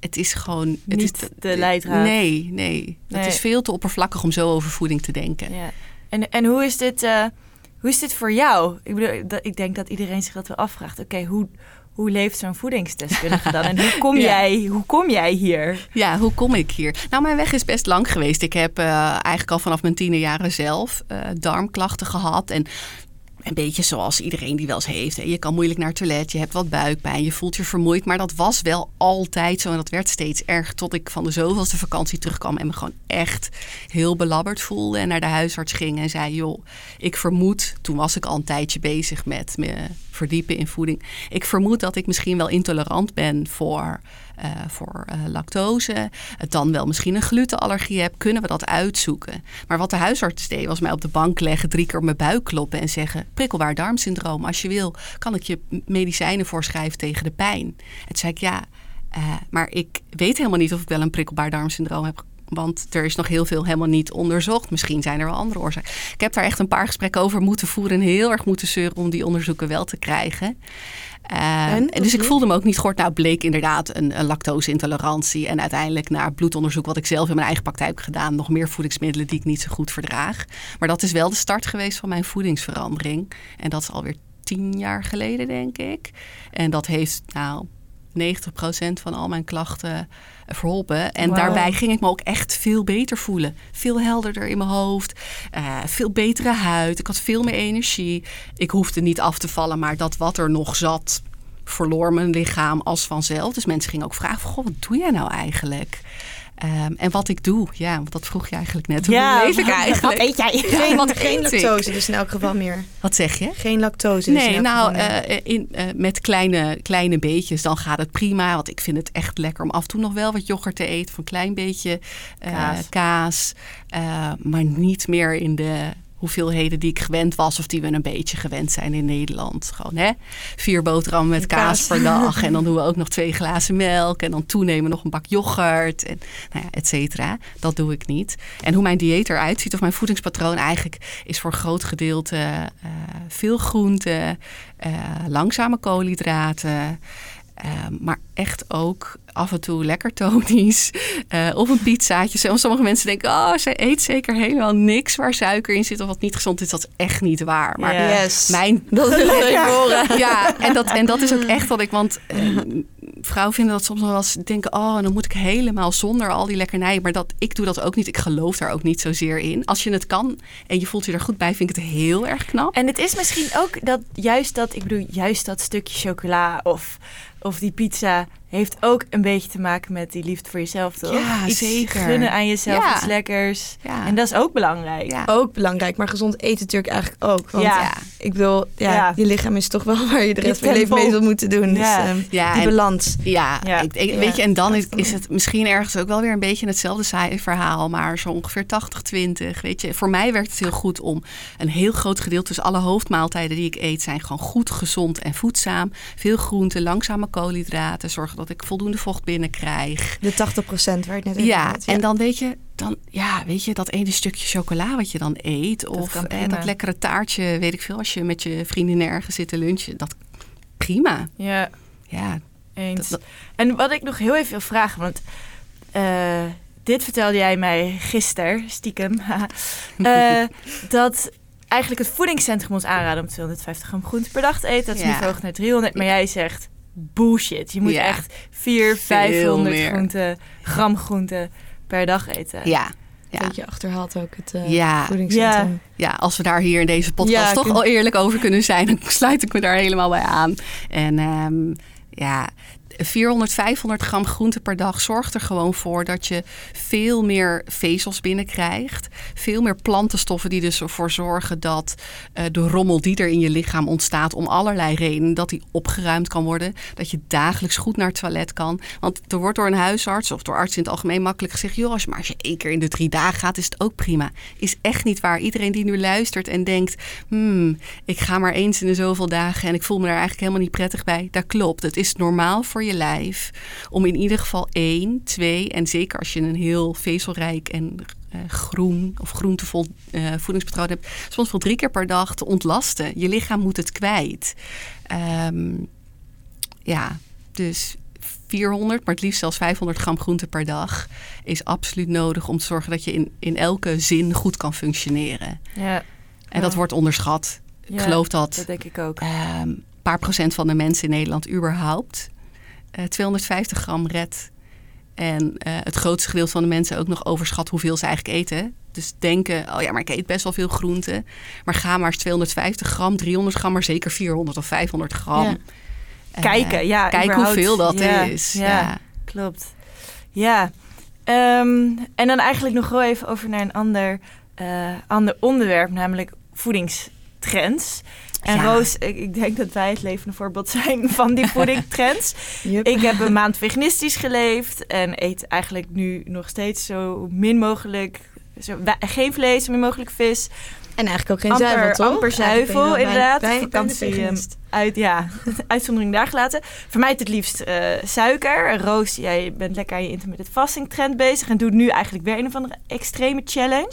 het is gewoon het niet is, de leidraad. Nee, nee, nee. Het is veel te oppervlakkig om zo over voeding te denken. Ja. En, en hoe is dit? Uh, hoe is dit voor jou? Ik bedoel, ik denk dat iedereen zich dat wel afvraagt. Oké, okay, hoe, hoe leeft zo'n voedingsdeskundige dan? En hoe kom, ja. jij, hoe kom jij hier? Ja, hoe kom ik hier? Nou, mijn weg is best lang geweest. Ik heb uh, eigenlijk al vanaf mijn tienerjaren zelf uh, darmklachten gehad. En een beetje zoals iedereen die wel eens heeft. Je kan moeilijk naar het toilet, je hebt wat buikpijn, je voelt je vermoeid. Maar dat was wel altijd zo en dat werd steeds erger tot ik van de zoveelste vakantie terugkwam en me gewoon echt heel belabberd voelde. En naar de huisarts ging en zei, joh, ik vermoed, toen was ik al een tijdje bezig met me verdiepen in voeding. Ik vermoed dat ik misschien wel intolerant ben voor, uh, voor uh, lactose. Dan wel misschien een glutenallergie heb. Kunnen we dat uitzoeken? Maar wat de huisarts deed was mij op de bank leggen, drie keer op mijn buik kloppen en zeggen: prikkelbaar darmsyndroom. Als je wil, kan ik je medicijnen voorschrijven tegen de pijn. En toen zei ik ja. Maar ik weet helemaal niet of ik wel een prikkelbaar darmsyndroom heb want er is nog heel veel helemaal niet onderzocht. Misschien zijn er wel andere oorzaken. Ik heb daar echt een paar gesprekken over moeten voeren. En heel erg moeten zeuren om die onderzoeken wel te krijgen. Uh, en, dus ik voelde me ook niet gehoord. Nou, bleek inderdaad een, een lactose-intolerantie. En uiteindelijk naar bloedonderzoek, wat ik zelf in mijn eigen praktijk heb gedaan, nog meer voedingsmiddelen die ik niet zo goed verdraag. Maar dat is wel de start geweest van mijn voedingsverandering. En dat is alweer tien jaar geleden, denk ik. En dat heeft, nou, 90% van al mijn klachten verholpen. En wow. daarbij ging ik me ook echt veel beter voelen. Veel helderder in mijn hoofd. Uh, veel betere huid. Ik had veel meer energie. Ik hoefde niet af te vallen, maar dat wat er nog zat, verloor mijn lichaam als vanzelf. Dus mensen gingen ook vragen: Goh, wat doe jij nou eigenlijk? Um, en wat ik doe, ja, want dat vroeg je eigenlijk net. Hoe ja, leef ik eigenlijk? Wat eet jij? Geen, wat geen lactose, dus in elk geval meer. Wat zeg je? Geen lactose. Dus nee, in nou, uh, in, uh, met kleine, kleine beetjes, dan gaat het prima. Want ik vind het echt lekker om af en toe nog wel wat yoghurt te eten. Van een klein beetje uh, kaas. kaas maar niet meer in de hoeveelheden die ik gewend was of die we een beetje gewend zijn in Nederland. Gewoon hè, vier boterhammen met kaas, kaas per dag en dan doen we ook nog twee glazen melk en dan toenemen nog een bak yoghurt en nou ja, et cetera. Dat doe ik niet. En hoe mijn dieet eruit ziet of mijn voedingspatroon eigenlijk is voor een groot gedeelte uh, veel groente, uh, langzame koolhydraten. Uh, maar echt ook af en toe lekker tonisch. Uh, of een pizzaatje. Sommige mensen denken, oh, ze eet zeker helemaal niks waar suiker in zit of wat niet gezond is. Dat is echt niet waar. Maar yes. mijn... Dat wil ik horen. Ja, en dat, en dat is ook echt wat ik... Want uh, vrouwen vinden dat soms wel eens denken... oh, dan moet ik helemaal zonder al die lekkernijen. Maar dat, ik doe dat ook niet. Ik geloof daar ook niet zozeer in. Als je het kan en je voelt je er goed bij... vind ik het heel erg knap. En het is misschien ook dat juist dat... ik bedoel, juist dat stukje chocola of of die pizza heeft ook een beetje te maken met die liefde voor jezelf, toch? Ja, iets zeker. gunnen aan jezelf, Ja. iets lekkers. Ja. En dat is ook belangrijk. Ja. Ook belangrijk, maar gezond eten natuurlijk eigenlijk ook. Want Ja. Ik bedoel, ja, Ja. je lichaam is toch wel waar je de rest van je leven mee zult moeten doen. Dus Ja. ehm, Ja, die en- balans. Ja, Ja. Ik, ik- Ja, weet je, en dan is, is het misschien ergens ook wel weer een beetje hetzelfde saaie verhaal, maar zo ongeveer 80-20. Weet je, voor mij werkt het heel goed om een heel groot gedeelte, dus alle hoofdmaaltijden die ik eet, zijn gewoon goed, gezond en voedzaam. Veel groenten, langzame koolhydraten, zorgen dat ik voldoende vocht binnenkrijg. De 80% waar het net over Ja, had. en dan weet je, dan, ja, weet je, dat ene stukje chocola wat je dan eet, of eh, dat lekkere taartje, weet ik veel, als je met je vrienden ergens zit te lunchen, dat prima. Ja, Ja, eens. Dat- En wat ik nog heel even wil vragen, want eh, dit vertelde jij mij gisteren, stiekem, eh, dat eigenlijk het voedingscentrum ons aanraden om 250 gram groente per dag te eten. Dat is Ja. nu verhoogd naar 300, maar jij zegt bullshit. Je moet Ja. echt 400, 500 meer. groente, gram groente per dag eten. ja. Ja. Dat je achterhaalt ook het eh Ja. voedingscentrum. Ja, als we daar hier in deze podcast Ja, toch kun- al eerlijk over kunnen zijn, dan sluit ik me daar helemaal bij aan. En ehm, ja, 400, 500 gram groente per dag zorgt er gewoon voor dat je veel meer vezels binnenkrijgt. Veel meer plantenstoffen die dus ervoor zorgen dat eh, de rommel die er in je lichaam ontstaat om allerlei redenen, dat die opgeruimd kan worden. Dat je dagelijks goed naar het toilet kan. Want er wordt door een huisarts of door artsen in het algemeen makkelijk gezegd, joh, als je maar als je één keer in de drie dagen gaat, is het ook prima. Is echt niet waar. Iedereen die nu luistert en denkt, hmm, ik ga maar eens in de zoveel dagen en ik voel me daar eigenlijk helemaal niet prettig bij. Dat klopt. Het is normaal voor je lijf om in ieder geval één, twee en zeker als je een heel vezelrijk en eh, groen of groentevol eh, voedingspatroon hebt, soms wel drie keer per dag te ontlasten. Je lichaam moet het kwijt. Ehm, ja, dus 400, maar het liefst zelfs 500 gram groente per dag is absoluut nodig om te zorgen dat je in, in elke zin goed kan functioneren. Ja, En dat Ja. wordt onderschat. ja, Ik geloof dat Dat denk ik ook. ehm, een paar procent van de mensen in Nederland überhaupt eh 250 gram redt. En eh, het grootste gedeelte van de mensen ook nog overschat hoeveel ze eigenlijk eten. Dus denken, oh ja, maar ik eet best wel veel groenten. Maar ga maar eens 250 gram, 300 gram, maar zeker 400 of 500 gram. Ja. Eh, Kijken, ja. Kijk hoeveel dat Ja, is. Ja, Ja. klopt. Ja. Ehm, en dan eigenlijk nog wel even over naar een ander, eh, ander onderwerp, namelijk voedingstrends. En Ja. Roos, ik, ik denk dat wij het levende voorbeeld zijn van die voedingstrends. Yup. ik heb een maand veganistisch geleefd en eet eigenlijk nu nog steeds zo min mogelijk, zo, geen vlees, zo min mogelijk vis. En eigenlijk ook geen amper, zuivel, toch? amper zuivel, inderdaad. bijna- bijna Vakantie, veganist. Uit, ja, uitzondering daar gelaten. Vermijd het liefst eh, suiker. Roos, jij bent lekker aan je intermittent fasting trend bezig... en doet nu eigenlijk weer een of andere extreme challenge.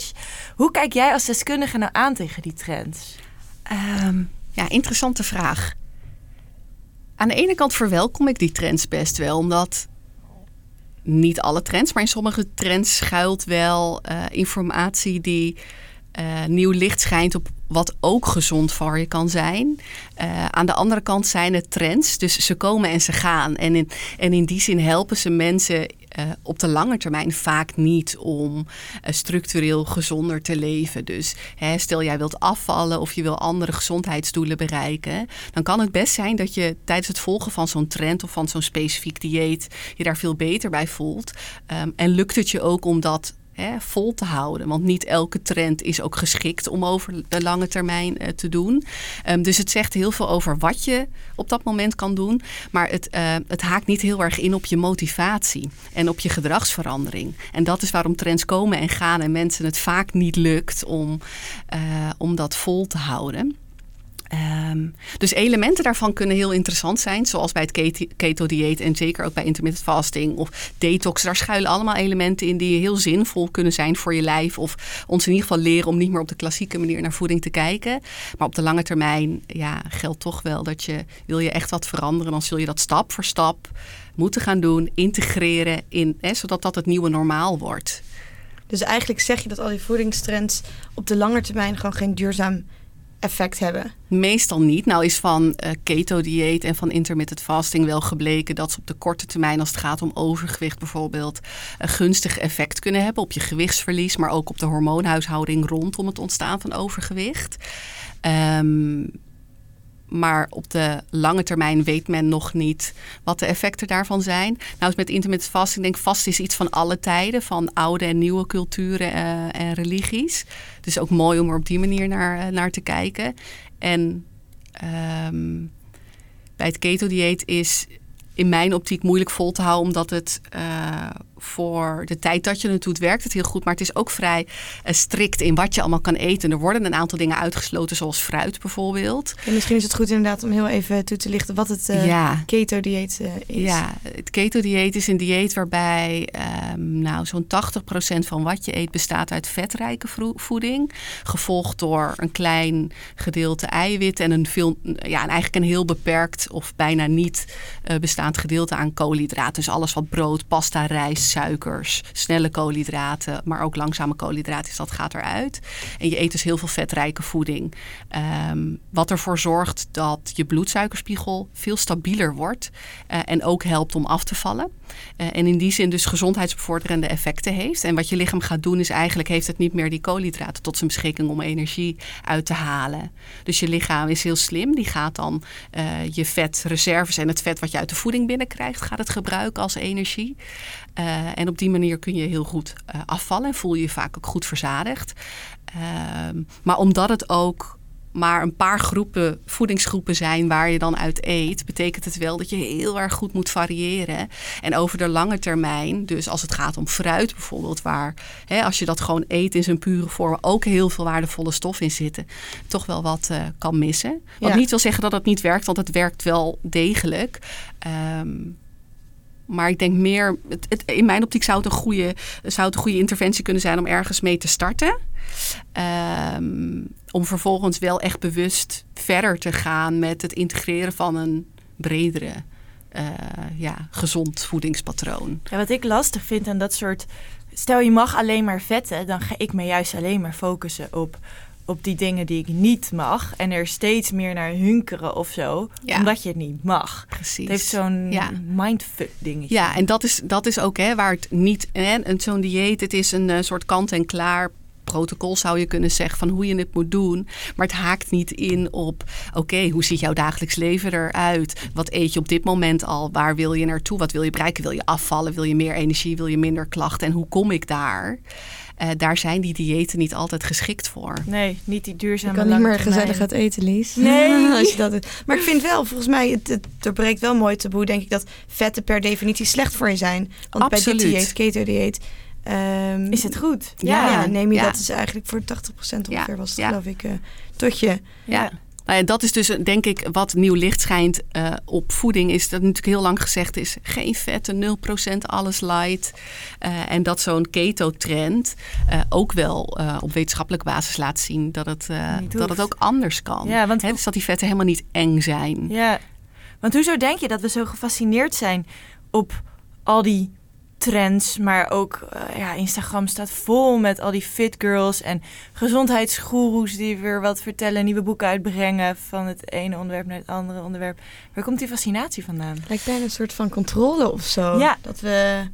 Hoe kijk jij als deskundige nou aan tegen die trends? Ehm, ja, interessante vraag. Aan de ene kant verwelkom ik die trends best wel, omdat niet alle trends, maar in sommige trends schuilt wel eh, informatie die eh, nieuw licht schijnt op wat ook gezond voor je kan zijn. Eh, aan de andere kant zijn het trends, dus ze komen en ze gaan. En in, en in die zin helpen ze mensen eh, op de lange termijn vaak niet om eh, structureel gezonder te leven. Dus hè, stel jij wilt afvallen of je wil andere gezondheidsdoelen bereiken, dan kan het best zijn dat je tijdens het volgen van zo'n trend of van zo'n specifiek dieet je daar veel beter bij voelt. Ehm, en lukt het je ook om dat hè, vol te houden. Want niet elke trend is ook geschikt om over de lange termijn eh, te doen. Ehm, dus het zegt heel veel over wat je op dat moment kan doen. Maar het, eh, het haakt niet heel erg in op je motivatie en op je gedragsverandering. En dat is waarom trends komen en gaan en mensen het vaak niet lukt om, eh, om dat vol te houden. Ehm, dus elementen daarvan kunnen heel interessant zijn, zoals bij het keto- keto-dieet en zeker ook bij intermittent fasting of detox. Daar schuilen allemaal elementen in die heel zinvol kunnen zijn voor je lijf of ons in ieder geval leren om niet meer op de klassieke manier naar voeding te kijken. Maar op de lange termijn ja, geldt toch wel dat je, wil je echt wat veranderen, dan zul je dat stap voor stap moeten gaan doen, integreren, in, hè, zodat dat het nieuwe normaal wordt. Dus eigenlijk zeg je dat al die voedingstrends op de lange termijn gewoon geen duurzaam effect hebben. Meestal niet. Nou is van eh, keto-dieet en van intermittent fasting wel gebleken dat ze op de korte termijn, als het gaat om overgewicht bijvoorbeeld, een gunstig effect kunnen hebben op je gewichtsverlies, maar ook op de hormoonhuishouding rondom het ontstaan van overgewicht. Ehm, maar op de lange termijn weet men nog niet wat de effecten daarvan zijn. Nou, met intermittent fasting, ik denk vast is iets van alle tijden, van oude en nieuwe culturen uh, en religies. Dus ook mooi om er op die manier naar, uh, naar te kijken. En um, bij het keto-dieet is in mijn optiek moeilijk vol te houden, omdat het uh, voor de tijd dat je het doet, werkt het heel goed. Maar het is ook vrij uh, strikt in wat je allemaal kan eten. Er worden een aantal dingen uitgesloten, zoals fruit bijvoorbeeld. En misschien is het goed inderdaad om heel even toe te lichten wat het uh, ja. keto-dieet is. Ja, het keto-dieet is een dieet waarbij um, nou, zo'n 80% van wat je eet bestaat uit vetrijke voeding. Gevolgd door een klein gedeelte eiwit en een veel, ja, eigenlijk een heel beperkt of bijna niet bestaand gedeelte aan koolhydraten. Dus alles wat brood, pasta, rijst, suikers, snelle koolhydraten, maar ook langzame koolhydraten, dus dat gaat eruit. En je eet dus heel veel vetrijke voeding. Um, wat ervoor zorgt dat je bloedsuikerspiegel veel stabieler wordt uh, en ook helpt om af te vallen. Uh, en in die zin dus gezondheidsbevorderende effecten heeft. En wat je lichaam gaat doen is eigenlijk heeft het niet meer die koolhydraten tot zijn beschikking om energie uit te halen. Dus je lichaam is heel slim. Die gaat dan uh, je vetreserves en het vet wat je uit de voeding binnenkrijgt, gaat het gebruiken als energie. Uh, en op die manier kun je heel goed uh, afvallen en voel je je vaak ook goed verzadigd. Uh, maar omdat het ook maar een paar groepen, voedingsgroepen zijn waar je dan uit eet, betekent het wel dat je heel erg goed moet variëren. En over de lange termijn, dus als het gaat om fruit bijvoorbeeld, waar hè, als je dat gewoon eet in zijn pure vorm, ook heel veel waardevolle stoffen in zitten, toch wel wat uh, kan missen. Wat ja. niet wil zeggen dat het niet werkt, want het werkt wel degelijk. Um, maar ik denk meer, het, in mijn optiek zou het, een goede, zou het een goede interventie kunnen zijn om ergens mee te starten. Um, om vervolgens wel echt bewust verder te gaan met het integreren van een bredere, uh, ja, gezond voedingspatroon. Ja, wat ik lastig vind aan dat soort. Stel je mag alleen maar vetten, dan ga ik me juist alleen maar focussen op op die dingen die ik niet mag. En er steeds meer naar hunkeren of zo. Ja. Omdat je het niet mag. Precies. Het heeft zo'n ja. mindfuck dingetje. Ja, en dat is, dat is ook hè, waar het niet... Zo'n dieet, het is een uh, soort kant-en-klaar protocol zou je kunnen zeggen van hoe je het moet doen. Maar het haakt niet in op, oké, okay, hoe ziet jouw dagelijks leven eruit? Wat eet je op dit moment al? Waar wil je naartoe? Wat wil je bereiken? Wil je afvallen? Wil je meer energie? Wil je minder klachten? En hoe kom ik daar? Uh, daar zijn die diëten niet altijd geschikt voor. Nee, niet die duurzame Je kan niet meer gezellig gaat eten, Lies. Nee. Als je dat maar ik vind wel, volgens mij, het, het doorbreekt wel mooi taboe, denk ik, dat vetten per definitie slecht voor je zijn. Want Absoluut. bij dit dieet, keto-dieet, um, is het goed. Ja, ja neem je ja. dat is eigenlijk voor 80% ongeveer ja. was het, geloof ik, uh, tot je. ja. Nou ja, dat is dus denk ik wat nieuw licht schijnt uh, op voeding. Is dat natuurlijk heel lang gezegd is: geen vetten, 0% alles light. Uh, en dat zo'n keto-trend uh, ook wel op wetenschappelijke basis laat zien dat het, dat het ook anders kan. Ja, want He, dus dat die vetten helemaal niet eng zijn. Ja, want hoezo denk je dat we zo gefascineerd zijn op al die trends, maar ook uh, ja, Instagram staat vol met al die fit girls en gezondheidsgoeroes die weer wat vertellen, nieuwe boeken uitbrengen van het ene onderwerp naar het andere onderwerp. Waar komt die fascinatie vandaan? Lijkt bijna een soort van controle of zo. Ja. Dat we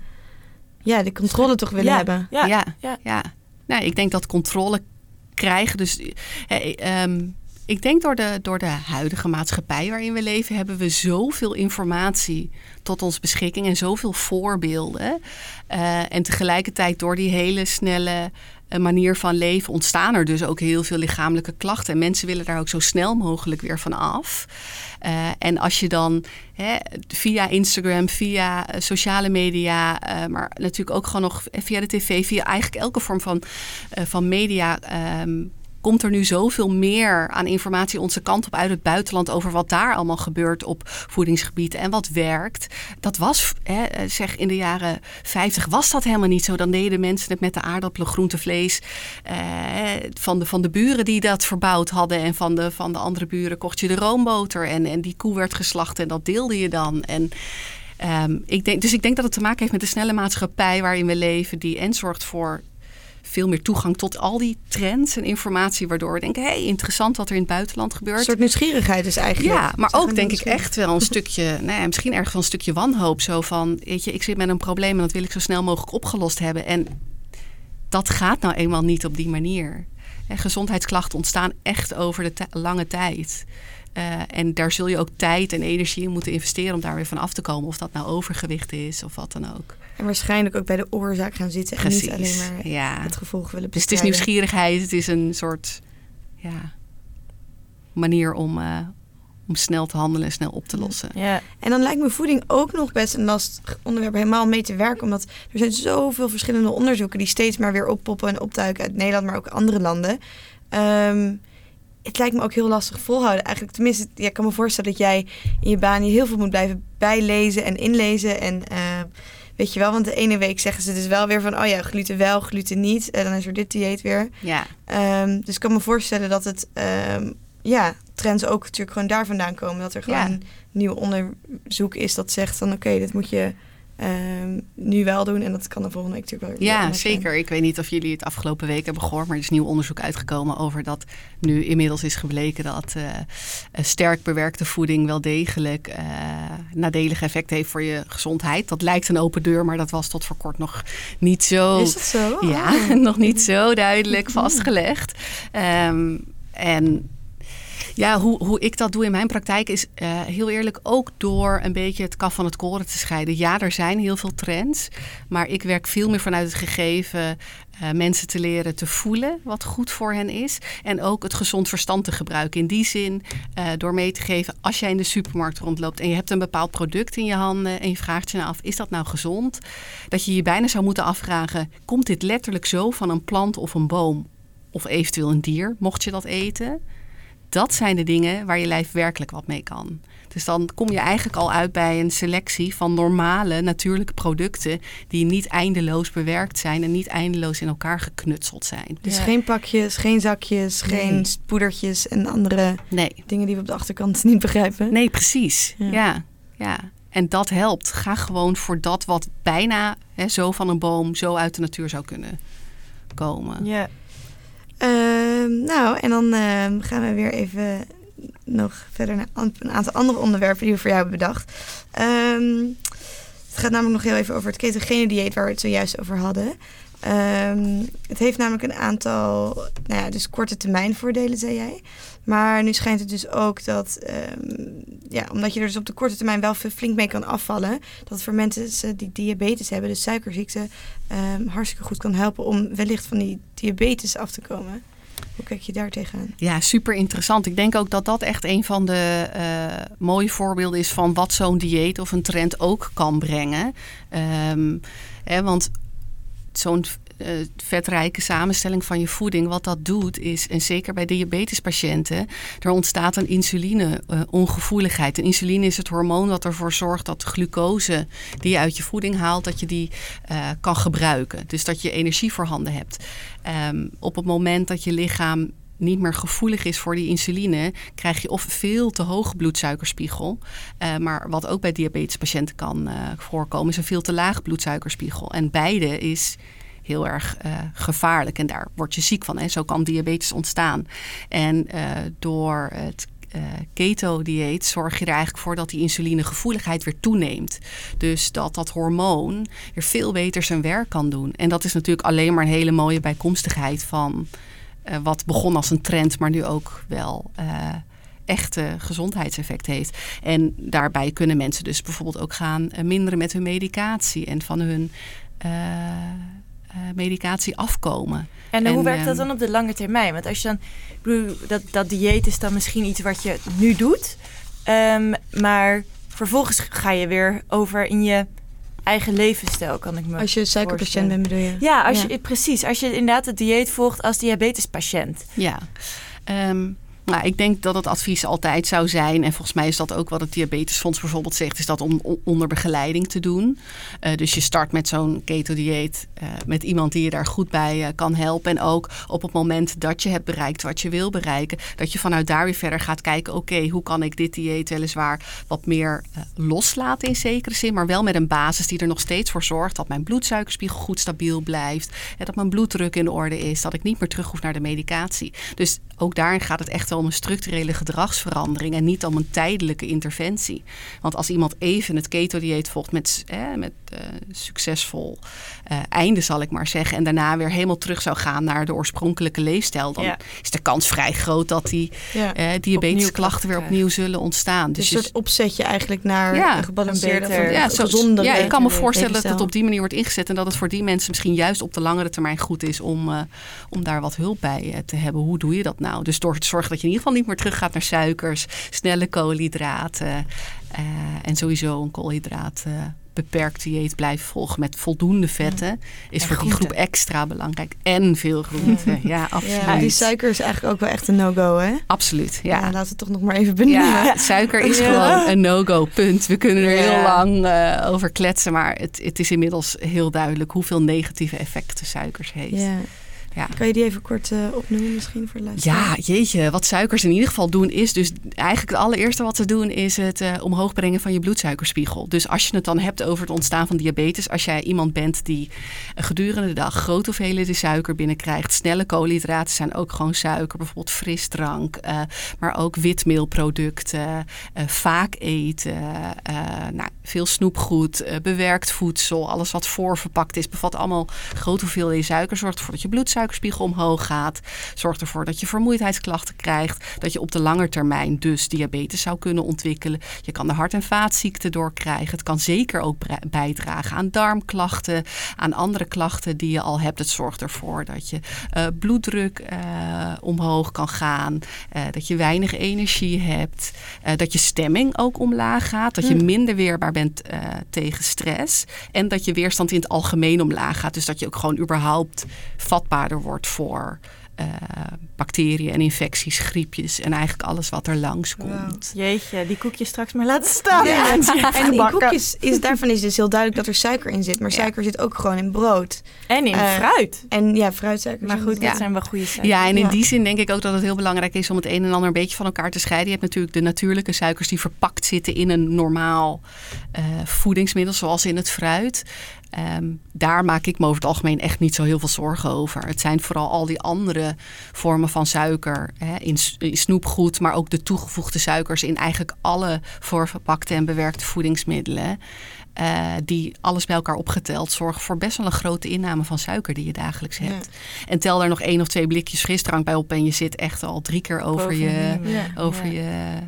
ja, de controle toch willen ja. hebben. Ja, ja, ja. ja. Nou, ik denk dat controle krijgen, dus hey, um, ik denk door de, door de huidige maatschappij waarin we leven, hebben we zoveel informatie tot ons beschikking en zoveel voorbeelden. Uh, en tegelijkertijd door die hele snelle uh, manier van leven ontstaan er dus ook heel veel lichamelijke klachten. En mensen willen daar ook zo snel mogelijk weer van af. Uh, en als je dan hè, via Instagram, via sociale media, maar natuurlijk ook gewoon nog via de tv, via eigenlijk elke vorm van, van media. Um, komt er nu zoveel meer aan informatie onze kant op uit het buitenland over wat daar allemaal gebeurt op voedingsgebied en wat werkt. Dat was, hè, zeg in de jaren 50 was dat helemaal niet zo. Dan deden mensen het met de aardappelen, groente, vlees eh, van, de, van de buren die dat verbouwd hadden en van de, van de andere buren kocht je de roomboter en, en die koe werd geslacht en dat deelde je dan. En um, ik denk, dus ik denk dat het te maken heeft met de snelle maatschappij waarin we leven, die en zorgt voor veel meer toegang tot al die trends en informatie, waardoor we denken, hé, hey, interessant wat er in het buitenland gebeurt. Een soort nieuwsgierigheid is eigenlijk. Ja, maar ook denk ik echt wel een stukje, nou ja, misschien ergens wel een stukje wanhoop. Zo van, weet je, ik zit met een probleem en dat wil ik zo snel mogelijk opgelost hebben. En dat gaat nou eenmaal niet op die manier. En gezondheidsklachten ontstaan echt over de lange tijd. Eh, en daar zul je ook tijd en energie in moeten investeren om daar weer van af te komen. Of dat nou overgewicht is of wat dan ook. En waarschijnlijk ook bij de oorzaak gaan zitten. En niet alleen maar ja. het gevolg willen bestrijden. Dus het is nieuwsgierigheid. Het is een soort ja, manier om, uh, om snel te handelen en snel op te lossen. Ja. En dan lijkt me voeding ook nog best een lastig onderwerp helemaal mee te werken. Omdat er zijn zoveel verschillende onderzoeken die steeds maar weer oppoppen en optuiken uit Nederland, maar ook andere landen. Um, het lijkt me ook heel lastig volhouden. Eigenlijk, tenminste, ja, ik kan me voorstellen dat jij in je baan je heel veel moet blijven bijlezen en inlezen. En uh, weet je wel, want de ene week zeggen ze dus wel weer van, oh ja, gluten wel, gluten niet. En dan is er dit dieet weer. Ja. Um, dus ik kan me voorstellen dat het, um, ja, trends ook natuurlijk gewoon daar vandaan komen. Dat er gewoon ja. een nieuw onderzoek is dat zegt van, oké, okay, dit moet je Um, nu wel doen. En dat kan de volgende week natuurlijk wel. Ja, zeker. Ik weet niet of jullie het afgelopen week hebben gehoord, maar er is nieuw onderzoek uitgekomen over dat nu inmiddels is gebleken dat uh, sterk bewerkte voeding wel degelijk uh, nadelige effecten heeft voor je gezondheid. Dat lijkt een open deur, maar dat was tot voor kort nog niet zo. Is dat zo? Ja, oh. nog niet zo duidelijk vastgelegd. Um, en ja, hoe, hoe ik dat doe in mijn praktijk is uh, heel eerlijk ook door een beetje het kaf van het koren te scheiden. Ja, er zijn heel veel trends, maar ik werk veel meer vanuit het gegeven uh, mensen te leren te voelen wat goed voor hen is. En ook het gezond verstand te gebruiken. In die zin, uh, door mee te geven, als jij in de supermarkt rondloopt en je hebt een bepaald product in je handen en je vraagt je nou af, is dat nou gezond? Dat je je bijna zou moeten afvragen, komt dit letterlijk zo van een plant of een boom? Of eventueel een dier, mocht je dat eten? Dat zijn de dingen waar je lijf werkelijk wat mee kan. Dus dan kom je eigenlijk al uit bij een selectie van normale, natuurlijke producten die niet eindeloos bewerkt zijn en niet eindeloos in elkaar geknutseld zijn. Dus ja. geen pakjes, geen zakjes, nee. geen poedertjes en andere nee. dingen die we op de achterkant niet begrijpen. Nee, precies. Ja, ja. ja. En dat helpt. Ga gewoon voor dat wat bijna hè, zo van een boom, zo uit de natuur zou kunnen komen. Ja. Uh, nou, en dan uh, gaan we weer even nog verder naar een aantal andere onderwerpen die we voor jou hebben bedacht. Um, het gaat namelijk nog heel even over het ketogene dieet waar we het zojuist over hadden. Het heeft namelijk een aantal, nou ja, dus korte termijn voordelen, zei jij. Maar nu schijnt het dus ook dat, um, ja, omdat je er dus op de korte termijn wel flink mee kan afvallen, dat voor mensen die diabetes hebben, dus suikerziekte, um, hartstikke goed kan helpen om wellicht van die diabetes af te komen. Hoe kijk je daar tegenaan? Ja, super interessant. Ik denk ook dat dat echt een van de uh, mooie voorbeelden is van wat zo'n dieet of een trend ook kan brengen. Um, hè, want zo'n uh, vetrijke samenstelling van je voeding, wat dat doet, is, en zeker bij diabetespatiënten, er ontstaat een insuline-ongevoeligheid. Uh, insuline is het hormoon dat ervoor zorgt dat de glucose die je uit je voeding haalt, dat je die uh, kan gebruiken. Dus dat je energie voorhanden hebt. Um, op het moment dat je lichaam niet meer gevoelig is voor die insuline, krijg je of veel te hoge bloedsuikerspiegel. Maar wat ook bij diabetespatiënten kan voorkomen, is een veel te laag bloedsuikerspiegel. En beide is heel erg uh, gevaarlijk en daar word je ziek van. En zo kan diabetes ontstaan. En door het uh, keto-dieet zorg je er eigenlijk voor dat die insulinegevoeligheid weer toeneemt. Dus dat dat hormoon weer veel beter zijn werk kan doen. En dat is natuurlijk alleen maar een hele mooie bijkomstigheid van wat begon als een trend, maar nu ook wel uh, echte gezondheidseffect heeft. En daarbij kunnen mensen dus bijvoorbeeld ook gaan minderen met hun medicatie en van hun medicatie afkomen. En, en hoe werkt dat dan op de lange termijn? Want als je dan, bedoel, dat, dat dieet is dan misschien iets wat je nu doet, um, maar vervolgens ga je weer over in je eigen levensstijl, kan ik me Als je suikerpatiënt bent, bedoel je? Ja, als ja. Je, precies. Als je inderdaad het dieet volgt als diabetespatiënt. Ja. Um, nou, ik denk dat het advies altijd zou zijn, en volgens mij is dat ook wat het Diabetesfonds bijvoorbeeld zegt, is dat om onder begeleiding te doen. Uh, dus je start met zo'n keto-dieet uh, met iemand die je daar goed bij uh, kan helpen. En ook op het moment dat je hebt bereikt wat je wil bereiken, dat je vanuit daar weer verder gaat kijken, oké, hoe kan ik dit dieet weliswaar wat meer loslaten in zekere zin, maar wel met een basis die er nog steeds voor zorgt dat mijn bloedsuikerspiegel goed stabiel blijft, en dat mijn bloeddruk in orde is, dat ik niet meer terug hoef naar de medicatie. Dus ook daarin gaat het echt om een structurele gedragsverandering en niet om een tijdelijke interventie. Want als iemand even het keto-dieet volgt met, met succesvol uh, einde, zal ik maar zeggen, en daarna weer helemaal terug zou gaan naar de oorspronkelijke leefstijl, dan ja. is de kans vrij groot dat die ja. uh, diabetesklachten weer opnieuw zullen ontstaan. Dus, dus een soort opzetje eigenlijk naar ja, een gebalanceerde, beter, ja, gezonde Ja, ik kan me voorstellen dat het op die manier wordt ingezet en dat het voor die mensen misschien juist op de langere termijn goed is om, uh, om daar wat hulp bij te hebben. Hoe doe je dat nou? Dus door te zorgen dat je in ieder geval niet meer teruggaat naar suikers, snelle koolhydraten en sowieso een koolhydraat beperkt dieet blijven volgen met voldoende vetten, is voor die groep extra belangrijk. En veel groenten. Ja, absoluut. Ja, die suiker is eigenlijk ook wel echt een no-go, hè? Absoluut, ja. Laten we toch nog maar even benoemen. Ja, suiker is gewoon een no-go, punt. We kunnen er heel lang uh, over kletsen, maar het, het is inmiddels heel duidelijk hoeveel negatieve effecten suikers heeft. Ja. Kan je die even kort uh, opnoemen misschien voor de luisteraar? Ja, jeetje. Wat suikers in ieder geval doen is dus eigenlijk het allereerste wat ze doen is het uh, omhoog brengen van je bloedsuikerspiegel. Dus als je het dan hebt over het ontstaan van diabetes, als jij iemand bent die gedurende de dag grote hoeveelheden suiker binnenkrijgt, snelle koolhydraten zijn ook gewoon suiker, bijvoorbeeld frisdrank, uh, maar ook witmeelproducten, vaak eten, nou, veel snoepgoed, bewerkt voedsel, alles wat voorverpakt is, bevat allemaal grote hoeveelheden suiker, zorgt ervoor dat je bloedsuiker suikerspiegel omhoog gaat. Zorgt ervoor dat je vermoeidheidsklachten krijgt. Dat je op de lange termijn dus diabetes zou kunnen ontwikkelen. Je kan de hart- en vaatziekten doorkrijgen. Het kan zeker ook bijdragen aan darmklachten, aan andere klachten die je al hebt. Het zorgt ervoor dat je uh, bloeddruk uh, omhoog kan gaan. Uh, dat je weinig energie hebt. dat je stemming ook omlaag gaat. Dat je hm. minder weerbaar bent tegen stress. En dat je weerstand in het algemeen omlaag gaat. Dus dat je ook gewoon überhaupt vatbaarder wordt voor uh, bacteriën en infecties, griepjes en eigenlijk alles wat er langskomt. Wow. Jeetje, die koekjes straks maar laten staan. Ja. En die koekjes, is, daarvan is dus heel duidelijk dat er suiker in zit. Maar suiker zit ook gewoon in brood. En in uh, fruit. En ja, fruitsuiker. Maar goed, dat zijn wel goede suikers. Ja, en in die zin denk ik ook dat het heel belangrijk is om het een en ander een beetje van elkaar te scheiden. Je hebt natuurlijk de natuurlijke suikers die verpakt zitten in een normaal uh, voedingsmiddel, zoals in het fruit. Um, daar maak ik me over het algemeen echt niet zo heel veel zorgen over. Het zijn vooral al die andere vormen van suiker hè, in, in, snoepgoed, maar ook de toegevoegde suikers in eigenlijk alle voorverpakte en bewerkte voedingsmiddelen. Uh, die alles bij elkaar opgeteld zorgen voor best wel een grote inname van suiker die je dagelijks hebt. Ja. En tel daar nog één of twee blikjes frisdrank bij op en je zit echt al drie keer over, je. Ja. Over je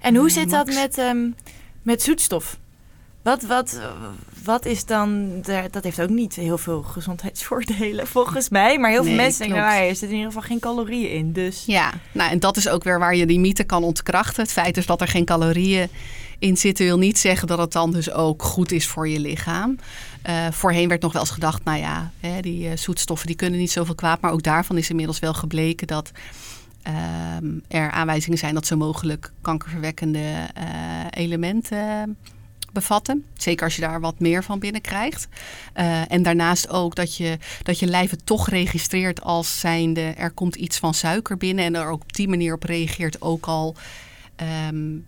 en hoe zit dat met, um, met zoetstof? Wat, wat, wat is dan, dat heeft ook niet heel veel gezondheidsvoordelen volgens mij. Maar heel veel mensen denken, nou, er zit in ieder geval geen calorieën in. Dus. Ja, nou, en dat is ook weer waar je die mythe kan ontkrachten. Het feit is dat er geen calorieën in zitten wil niet zeggen dat het dan dus ook goed is voor je lichaam. Uh, voorheen werd nog wel eens gedacht, nou ja, hè, die uh, zoetstoffen die kunnen niet zoveel kwaad. Maar ook daarvan is inmiddels wel gebleken dat... Uh, er aanwijzingen zijn dat ze mogelijk kankerverwekkende uh, elementen bevatten. Zeker als je daar wat meer van binnenkrijgt. Uh, en daarnaast ook dat je, dat je lijf het toch registreert als zijnde er komt iets van suiker binnen. En er ook op die manier op reageert ook al. Um,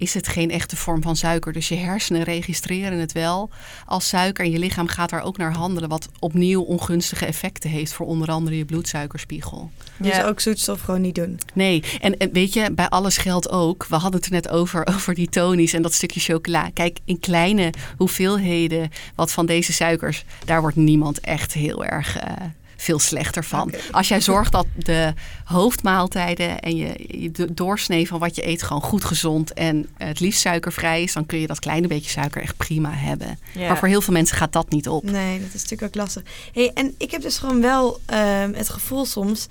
is het geen echte vorm van suiker. Dus je hersenen registreren het wel als suiker. En je lichaam gaat daar ook naar handelen. Wat opnieuw ongunstige effecten heeft voor onder andere je bloedsuikerspiegel. Dus ook zoetstof gewoon niet doen. Nee, en, en, weet je, bij alles geldt ook. We hadden het er net over, over die tonies en dat stukje chocola. Kijk, in kleine hoeveelheden wat van deze suikers, daar wordt niemand echt heel erg. Uh, veel slechter van. Als jij zorgt dat de hoofdmaaltijden en je, de doorsnee van wat je eet gewoon goed gezond en het liefst suikervrij is, dan kun je dat kleine beetje suiker echt prima hebben. Maar voor heel veel mensen gaat dat niet op. Nee, dat is natuurlijk ook lastig. Hey, en ik heb dus gewoon wel uh, het gevoel soms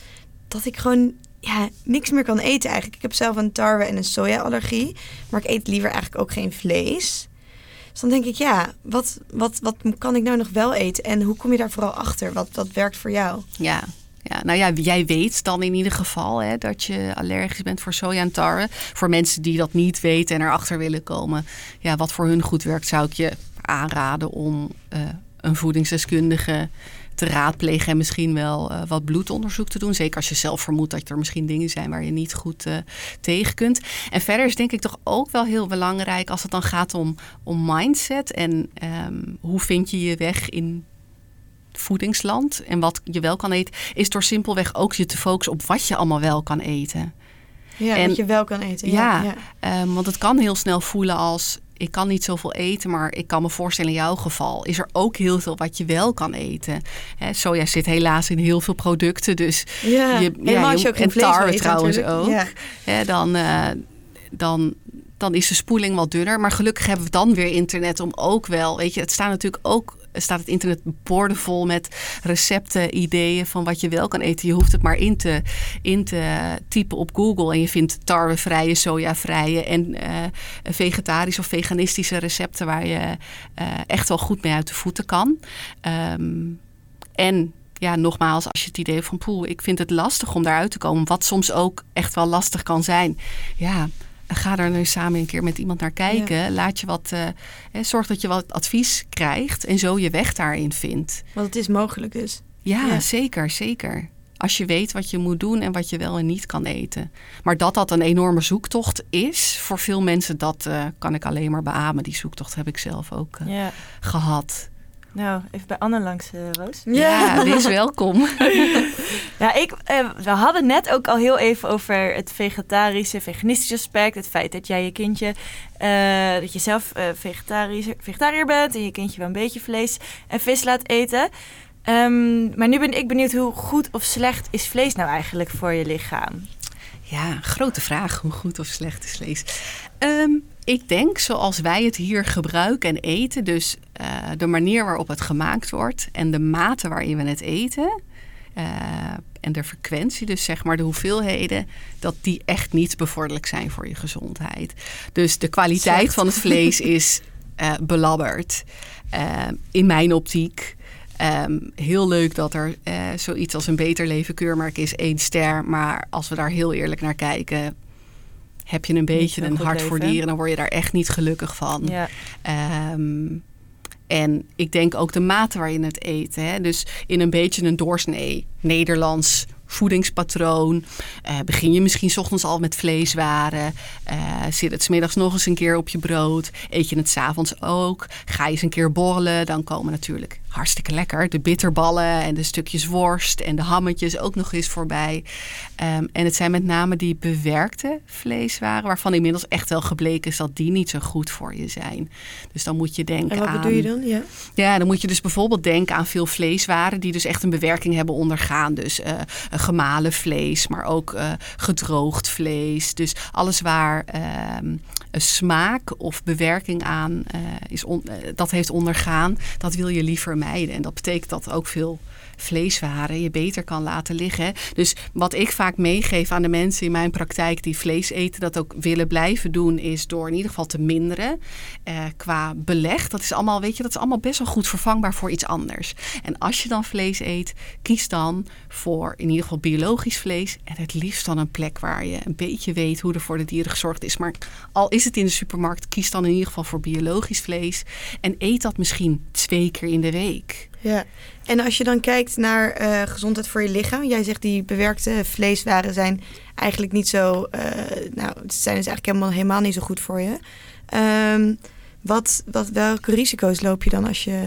dat ik gewoon ja, niks meer kan eten eigenlijk. Ik heb zelf een tarwe- en een soja-allergie. Maar ik eet liever eigenlijk ook geen vlees. Dus dan denk ik, ja, wat, wat, wat kan ik nou nog wel eten? En hoe kom je daar vooral achter? Wat, wat werkt voor jou? Ja, ja, nou ja, jij weet dan in ieder geval hè, dat je allergisch bent voor soja en tarwe. Voor mensen die dat niet weten en erachter willen komen, ja, wat voor hun goed werkt, zou ik je aanraden om uh, een voedingsdeskundige te raadplegen en misschien wel uh, wat bloedonderzoek te doen. Zeker als je zelf vermoedt dat er misschien dingen zijn waar je niet goed uh, tegen kunt. En verder is denk ik toch ook wel heel belangrijk als het dan gaat om, om mindset en um, hoe vind je je weg in voedingsland en wat je wel kan eten, is door simpelweg ook je te focussen op wat je allemaal wel kan eten. Ja, En- wat je wel kan eten. Ja. Ja, ja. Ehm, want het kan heel snel voelen als ik kan niet zoveel eten, maar ik kan me voorstellen in jouw geval is er ook heel veel wat je wel kan eten. Hè, soja zit helaas in heel veel producten, dus Ja, Je- ja, als je ook en tarwe trouwens natuurlijk. ook. Ja. hè, dan, eh, dan, dan is de spoeling wat dunner. Maar gelukkig hebben we dan weer internet om ook wel, weet je, het staat natuurlijk ook. Staat het internet bordevol met recepten, ideeën van wat je wel kan eten. Je hoeft het maar in te, in te typen op Google. En je vindt tarwevrije, sojavrije en eh, vegetarische of veganistische recepten waar je eh, echt wel goed mee uit de voeten kan. Ehm, en ja, nogmaals, als je het idee hebt van poeh, ik vind het lastig om daaruit te komen, wat soms ook echt wel lastig kan zijn. Ja, ga er nu samen een keer met iemand naar kijken. Laat je wat, eh, hè, zorg dat je wat advies krijgt en zo je weg daarin vindt. Want het is mogelijk dus. Ja, Ja. zeker, zeker. Als je weet wat je moet doen en wat je wel en niet kan eten. Maar dat dat een enorme zoektocht is voor veel mensen, dat eh, kan ik alleen maar beamen. Die zoektocht heb ik zelf ook eh, Ja. gehad. Nou, even bij Anne langs, eh, Roos. Ja, wees welkom. Ja, ik, eh, we hadden net ook al heel even over het vegetarische, veganistische aspect. Het feit dat jij je kindje, eh, dat je zelf eh, vegetarisch, vegetariër bent en je kindje wel een beetje vlees en vis laat eten. Ehm, maar nu ben ik benieuwd hoe goed of slecht is vlees nou eigenlijk voor je lichaam? Ja, grote vraag. Hoe goed of slecht is vlees? Ehm, ik denk zoals wij het hier gebruiken en eten, dus eh, de manier waarop het gemaakt wordt en de mate waarin we het eten. eh, en de frequentie, dus zeg maar de hoeveelheden, dat die echt niet bevorderlijk zijn voor je gezondheid. Dus de kwaliteit Slecht. van het vlees is eh, belabberd. In mijn optiek. Ehm, heel leuk dat er zoiets als een beter leven keurmerk is, één ster. Maar als we daar heel eerlijk naar kijken, heb je een beetje een hart voor dieren, dan word je daar echt niet gelukkig van. Ja, Ehm, en ik denk ook de mate waarin het eten. Hè? Dus in een beetje een doorsnee Nederlands voedingspatroon. eh, begin je misschien 's ochtends al met vleeswaren. eh, zit het 's middags nog eens een keer op je brood. Eet je het 's avonds ook. Ga je eens een keer borrelen. Dan komen natuurlijk hartstikke lekker de bitterballen en de stukjes worst en de hammetjes ook nog eens voorbij. Ehm, en het zijn met name die bewerkte vleeswaren waarvan inmiddels echt wel gebleken is dat die niet zo goed voor je zijn. Dus dan moet je denken En wat aan. bedoel je dan? Ja. Ja, dan moet je dus bijvoorbeeld denken aan veel vleeswaren die dus echt een bewerking hebben ondergaan. Dus eh, gemalen vlees, maar ook eh, gedroogd vlees. Dus alles waar ehm, een smaak of bewerking aan eh, is on- dat heeft ondergaan, dat wil je liever En dat betekent dat ook veel vleeswaren je beter kan laten liggen. Dus wat ik vaak meegeef aan de mensen in mijn praktijk die vlees eten, dat ook willen blijven doen, is door in ieder geval te minderen eh, qua beleg. Dat is allemaal, weet je, dat is allemaal best wel goed vervangbaar voor iets anders. En als je dan vlees eet, kies dan voor in ieder geval biologisch vlees. En het liefst dan een plek waar je een beetje weet hoe er voor de dieren gezorgd is. Maar al is het in de supermarkt, kies dan in ieder geval voor biologisch vlees. En eet dat misschien twee keer in de week. Ja, en als je dan kijkt naar eh, gezondheid voor je lichaam. Jij zegt die bewerkte vleeswaren zijn eigenlijk niet zo... eh, nou, het zijn dus eigenlijk helemaal, helemaal niet zo goed voor je. Ehm, wat, wat, welke risico's loop je dan als je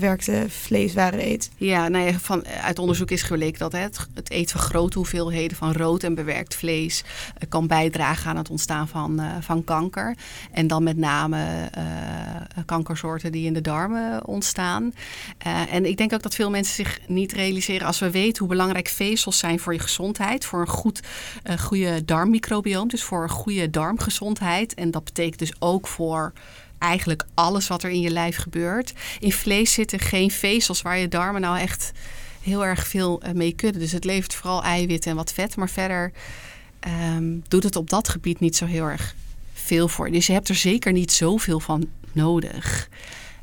bewerkte vleeswaren eet? Ja, nou ja, van, uit onderzoek is gebleken dat het, het eten van grote hoeveelheden van rood en bewerkt vlees eh, kan bijdragen aan het ontstaan van, eh, van kanker. En dan met name eh, kankersoorten die in de darmen ontstaan. En ik denk ook dat veel mensen zich niet realiseren als we weten hoe belangrijk vezels zijn voor je gezondheid, voor een goed, goede darmmicrobioom, dus voor een goede darmgezondheid. En dat betekent dus ook voor eigenlijk alles wat er in je lijf gebeurt. In vlees zitten geen vezels waar je darmen nou echt heel erg veel eh, mee kunnen. Dus het levert vooral eiwit en wat vet. Maar verder ehm, doet het op dat gebied niet zo heel erg veel voor. Dus je hebt er zeker niet zoveel van nodig.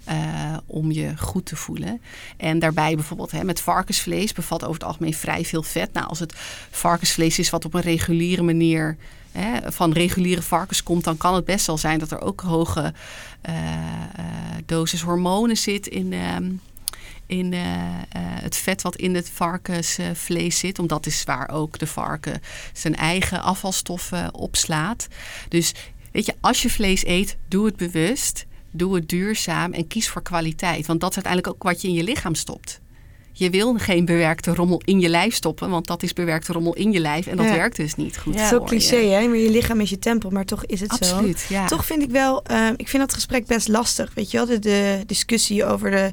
eh, om je goed te voelen. En daarbij bijvoorbeeld hè, met varkensvlees bevat over het algemeen vrij veel vet. Nou, als het varkensvlees is wat op een reguliere manier van reguliere varkens komt, dan kan het best wel zijn dat er ook hoge eh, eh, dosis hormonen zit in, ehm, in eh, het vet wat in het varkensvlees zit. Omdat is waar ook de varken zijn eigen afvalstoffen opslaat. Dus weet je, als je vlees eet, doe het bewust. Doe het duurzaam en kies voor kwaliteit. Want dat is uiteindelijk ook wat je in je lichaam stopt. Je wil geen bewerkte rommel in je lijf stoppen, want dat is bewerkte rommel in je lijf en dat Ja. werkt dus niet goed. Ja. Zo cliché, je. hè? Maar je lichaam is je tempel, maar toch is het zo. Absoluut, ja. Toch vind ik wel, ehm, ik vind dat gesprek best lastig. Weet je wel, de, de discussie over de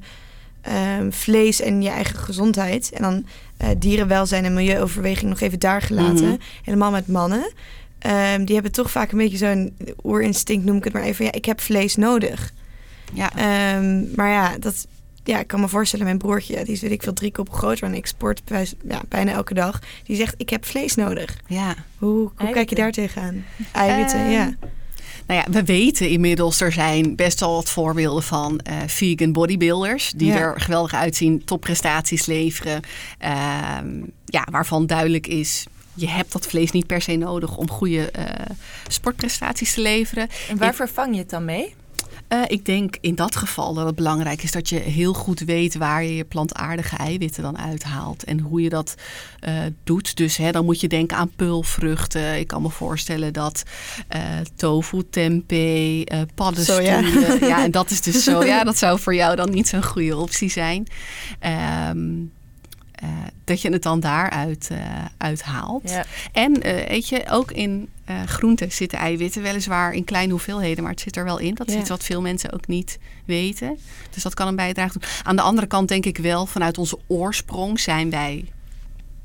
ehm, vlees en je eigen gezondheid. En dan eh, dierenwelzijn en milieuoverweging nog even daar gelaten. Mhm. Helemaal met mannen. Ehm, die hebben toch vaak een beetje zo'n oerinstinct, noem ik het maar even. Ja, ik heb vlees nodig. Ja. Ehm, maar ja, dat, ja, ik kan me voorstellen, mijn broertje, die is weet ik veel drie koppen groter en ik sport bij- ja, bijna elke dag. Die zegt, ik heb vlees nodig. ja. Hoe, hoe kijk je daar tegenaan? Eiwitten, Ehm, ja. Nou ja, we weten inmiddels, er zijn best wel wat voorbeelden van eh, vegan bodybuilders. Die Ja. er geweldig uitzien, topprestaties leveren. Ehm, ja, waarvan duidelijk is, je hebt dat vlees niet per se nodig om goede eh, sportprestaties te leveren. En waar Ik- vervang je het dan mee? Eh, ik denk in dat geval dat het belangrijk is dat je heel goed weet waar je je plantaardige eiwitten dan uithaalt en hoe je dat eh, doet. Dus hè, dan moet je denken aan pulvruchten. Ik kan me voorstellen dat eh, tofu, tempeh, eh paddenstoelen. Ja, en dat is dus zo. Ja, dat zou voor jou dan niet zo'n goede optie zijn. Ehm, eh, dat je het dan daaruit eh uithaalt. Ja. En eh, weet je, ook in eh, groenten zitten eiwitten, weliswaar in kleine hoeveelheden, maar het zit er wel in. Dat is Ja. iets wat veel mensen ook niet weten. Dus dat kan een bijdrage doen. Aan de andere kant denk ik wel, vanuit onze oorsprong zijn wij,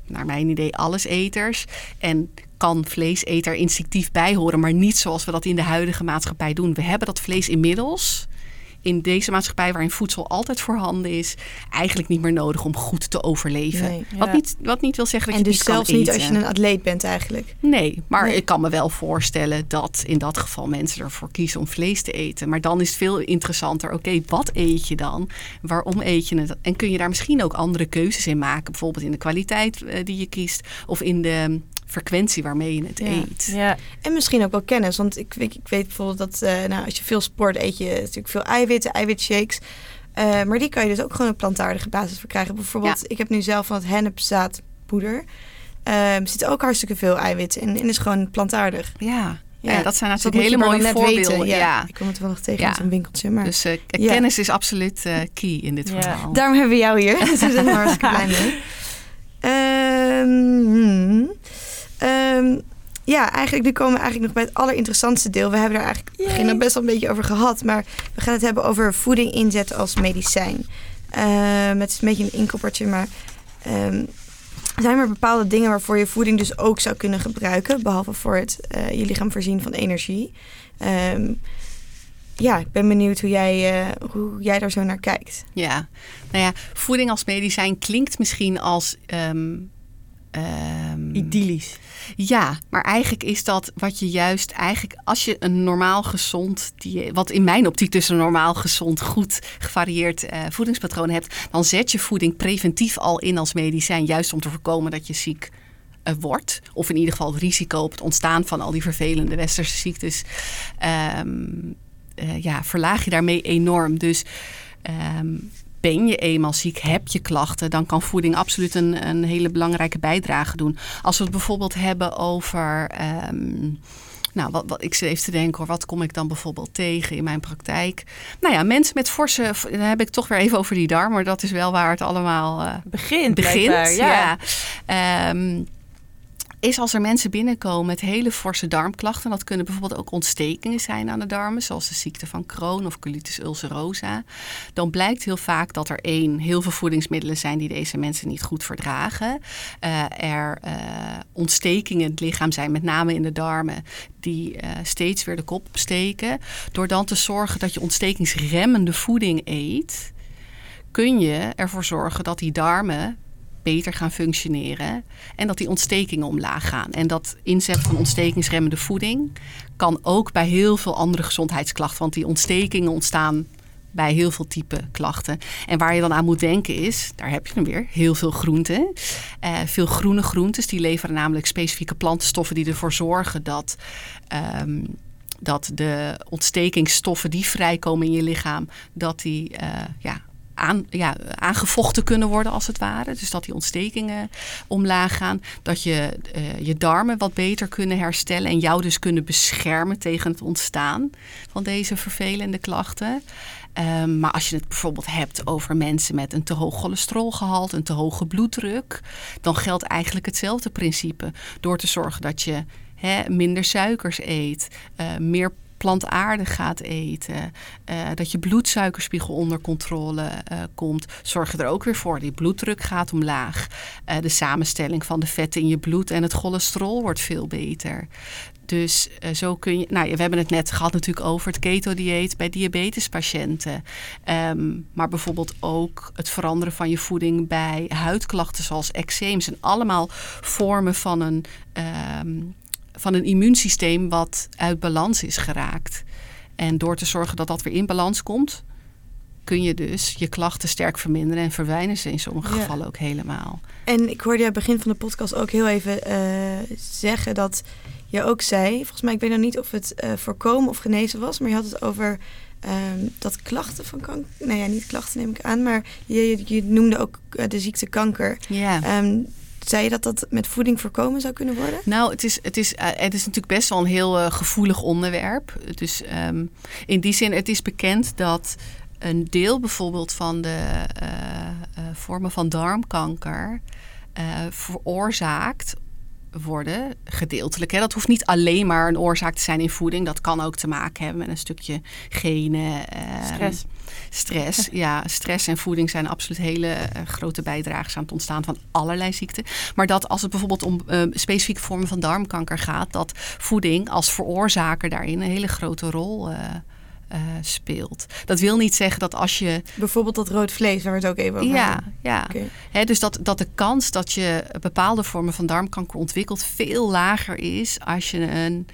naar mijn idee, alleseters. En kan vlees er instinctief bij horen, maar niet zoals we dat in de huidige maatschappij doen. We hebben dat vlees inmiddels in deze maatschappij waarin voedsel altijd voorhanden is, eigenlijk niet meer nodig om goed te overleven. Nee. Wat, niet, wat niet wil zeggen dat En je dus niet zelfs kan niet eten. als je een atleet bent eigenlijk. Nee, maar Nee. ik kan me wel voorstellen dat in dat geval mensen ervoor kiezen om vlees te eten. Maar dan is het veel interessanter. Oké, wat eet je dan? Waarom eet je het? En kun je daar misschien ook andere keuzes in maken? Bijvoorbeeld in de kwaliteit eh, die je kiest of in de frequentie waarmee je het Ja. eet. Ja. En misschien ook wel kennis. Want ik, weet- ik weet bijvoorbeeld dat eh, nou, als je veel sport eet je natuurlijk veel eiwitten, eiwitshakes. Eh, maar die kan je dus ook gewoon op plantaardige basis verkrijgen. Bijvoorbeeld, ik heb nu zelf van het hennepzaadpoeder. Ehm er zit ook hartstikke veel eiwitten in. En is gewoon plantaardig. Ja. Ja, Ja, dat zijn dat natuurlijk hele mooie voorbeelden. weten. Ja. ja. Ik kom het toevallig tegen Ja. in zo'n winkeltje. Maar Dus eh, kennis is absoluut key in dit verhaal. daarom hebben we jou hier. We zijn er hartstikke blij mee. Ehm, Ehm, ja, eigenlijk nu komen we eigenlijk nog bij het allerinteressantste deel. We hebben er eigenlijk Yay. begin al best wel een beetje over gehad. Maar we gaan het hebben over voeding inzetten als medicijn. Ehm, het is een beetje een inkoppertje, maar... ehm, zijn er bepaalde dingen waarvoor je voeding dus ook zou kunnen gebruiken, behalve voor het eh, je lichaam voorzien van energie? Ehm, ja, ik ben benieuwd hoe jij, eh, hoe jij daar zo naar kijkt. Ja, nou ja, voeding als medicijn klinkt misschien als. ehm, ehm, Idyllisch. Ja, maar eigenlijk is dat wat je juist eigenlijk als je een normaal gezond die wat in mijn optiek dus een normaal gezond goed gevarieerd eh, voedingspatroon hebt, dan zet je voeding preventief al in als medicijn, juist om te voorkomen dat je ziek eh, wordt, of in ieder geval het risico op het ontstaan van al die vervelende westerse ziektes, ehm, eh, ja, verlaag je daarmee enorm. Dus ehm, ben je eenmaal ziek, heb je klachten, dan kan voeding absoluut een, een hele belangrijke bijdrage doen. Als we het bijvoorbeeld hebben over. ehm, nou, wat, wat, ik zit even te denken hoor, wat kom ik dan bijvoorbeeld tegen in mijn praktijk? Nou ja, mensen met forse, dan heb ik toch weer even over die darm, maar dat is wel waar het allemaal eh, Begint. begint. Ja. Ehm, is als er mensen binnenkomen met hele forse darmklachten. Dat kunnen bijvoorbeeld ook ontstekingen zijn aan de darmen, zoals de ziekte van Crohn of colitis ulcerosa. Dan blijkt heel vaak dat er één, heel veel voedingsmiddelen zijn die deze mensen niet goed verdragen. Eh, er eh, ontstekingen in het lichaam zijn, met name in de darmen, die eh, steeds weer de kop opsteken. Door dan te zorgen dat je ontstekingsremmende voeding eet, kun je ervoor zorgen dat die darmen beter gaan functioneren en dat die ontstekingen omlaag gaan. En dat inzet van ontstekingsremmende voeding kan ook bij heel veel andere gezondheidsklachten, want die ontstekingen ontstaan bij heel veel type klachten. En waar je dan aan moet denken is, daar heb je hem weer, heel veel groenten. Eh, veel groene groentes, die leveren namelijk specifieke plantenstoffen die ervoor zorgen dat, ehm, dat de ontstekingsstoffen die vrijkomen in je lichaam, dat die eh, ja, aan, ja, aangevochten kunnen worden als het ware. Dus dat die ontstekingen omlaag gaan. Dat je eh, je darmen wat beter kunnen herstellen en jou dus kunnen beschermen tegen het ontstaan van deze vervelende klachten. Ehm, maar als je het bijvoorbeeld hebt over mensen met een te hoog cholesterolgehalte, een te hoge bloeddruk, dan geldt eigenlijk hetzelfde principe. Door te zorgen dat je minder suikers eet, uh, meer plantaardig gaat eten, uh, dat je bloedsuikerspiegel onder controle uh, komt, zorg er ook weer voor. Die bloeddruk gaat omlaag. Uh, de samenstelling van de vetten in je bloed en het cholesterol wordt veel beter. Dus zo kun je. Nou, we hebben het net gehad natuurlijk over het keto-dieet bij diabetespatiënten. Um, maar bijvoorbeeld ook het veranderen van je voeding bij huidklachten zoals eczeem. zijn allemaal vormen van een. Um, van een immuunsysteem wat uit balans is geraakt. En door te zorgen dat dat weer in balans komt, kun je dus je klachten sterk verminderen en verwijnen ze in sommige ja. gevallen ook helemaal. En ik hoorde je begin van de podcast ook heel even uh, zeggen dat je ook zei, volgens mij, ik weet nog niet of het uh, voorkomen of genezen was, maar je had het over um, dat klachten van kanker, nou ja, niet klachten neem ik aan, maar je, noemde ook uh, de ziekte kanker. Ja. Um, zei je dat dat met voeding voorkomen zou kunnen worden? Nou, het is, het is, uh, het is natuurlijk best wel een heel uh, gevoelig onderwerp. Dus um, in die zin, het is bekend dat een deel bijvoorbeeld van de uh, vormen van darmkanker veroorzaakt worden, gedeeltelijk. Hè. Dat hoeft niet alleen maar een oorzaak te zijn in voeding. Dat kan ook te maken hebben met een stukje genen. Uh, stress. Stress, ja. Stress en voeding zijn absoluut hele uh, grote bijdragers aan het ontstaan van allerlei ziekten. Maar dat als het bijvoorbeeld om uh, specifieke vormen van darmkanker gaat, dat voeding als veroorzaker daarin een hele grote rol uh, speelt. Dat wil niet zeggen dat als je. Bijvoorbeeld dat rood vlees, waar we het ook even over Ja, ja. Okay. He, dus dat, dat de kans dat je bepaalde vormen van darmkanker ontwikkelt veel lager is als je een.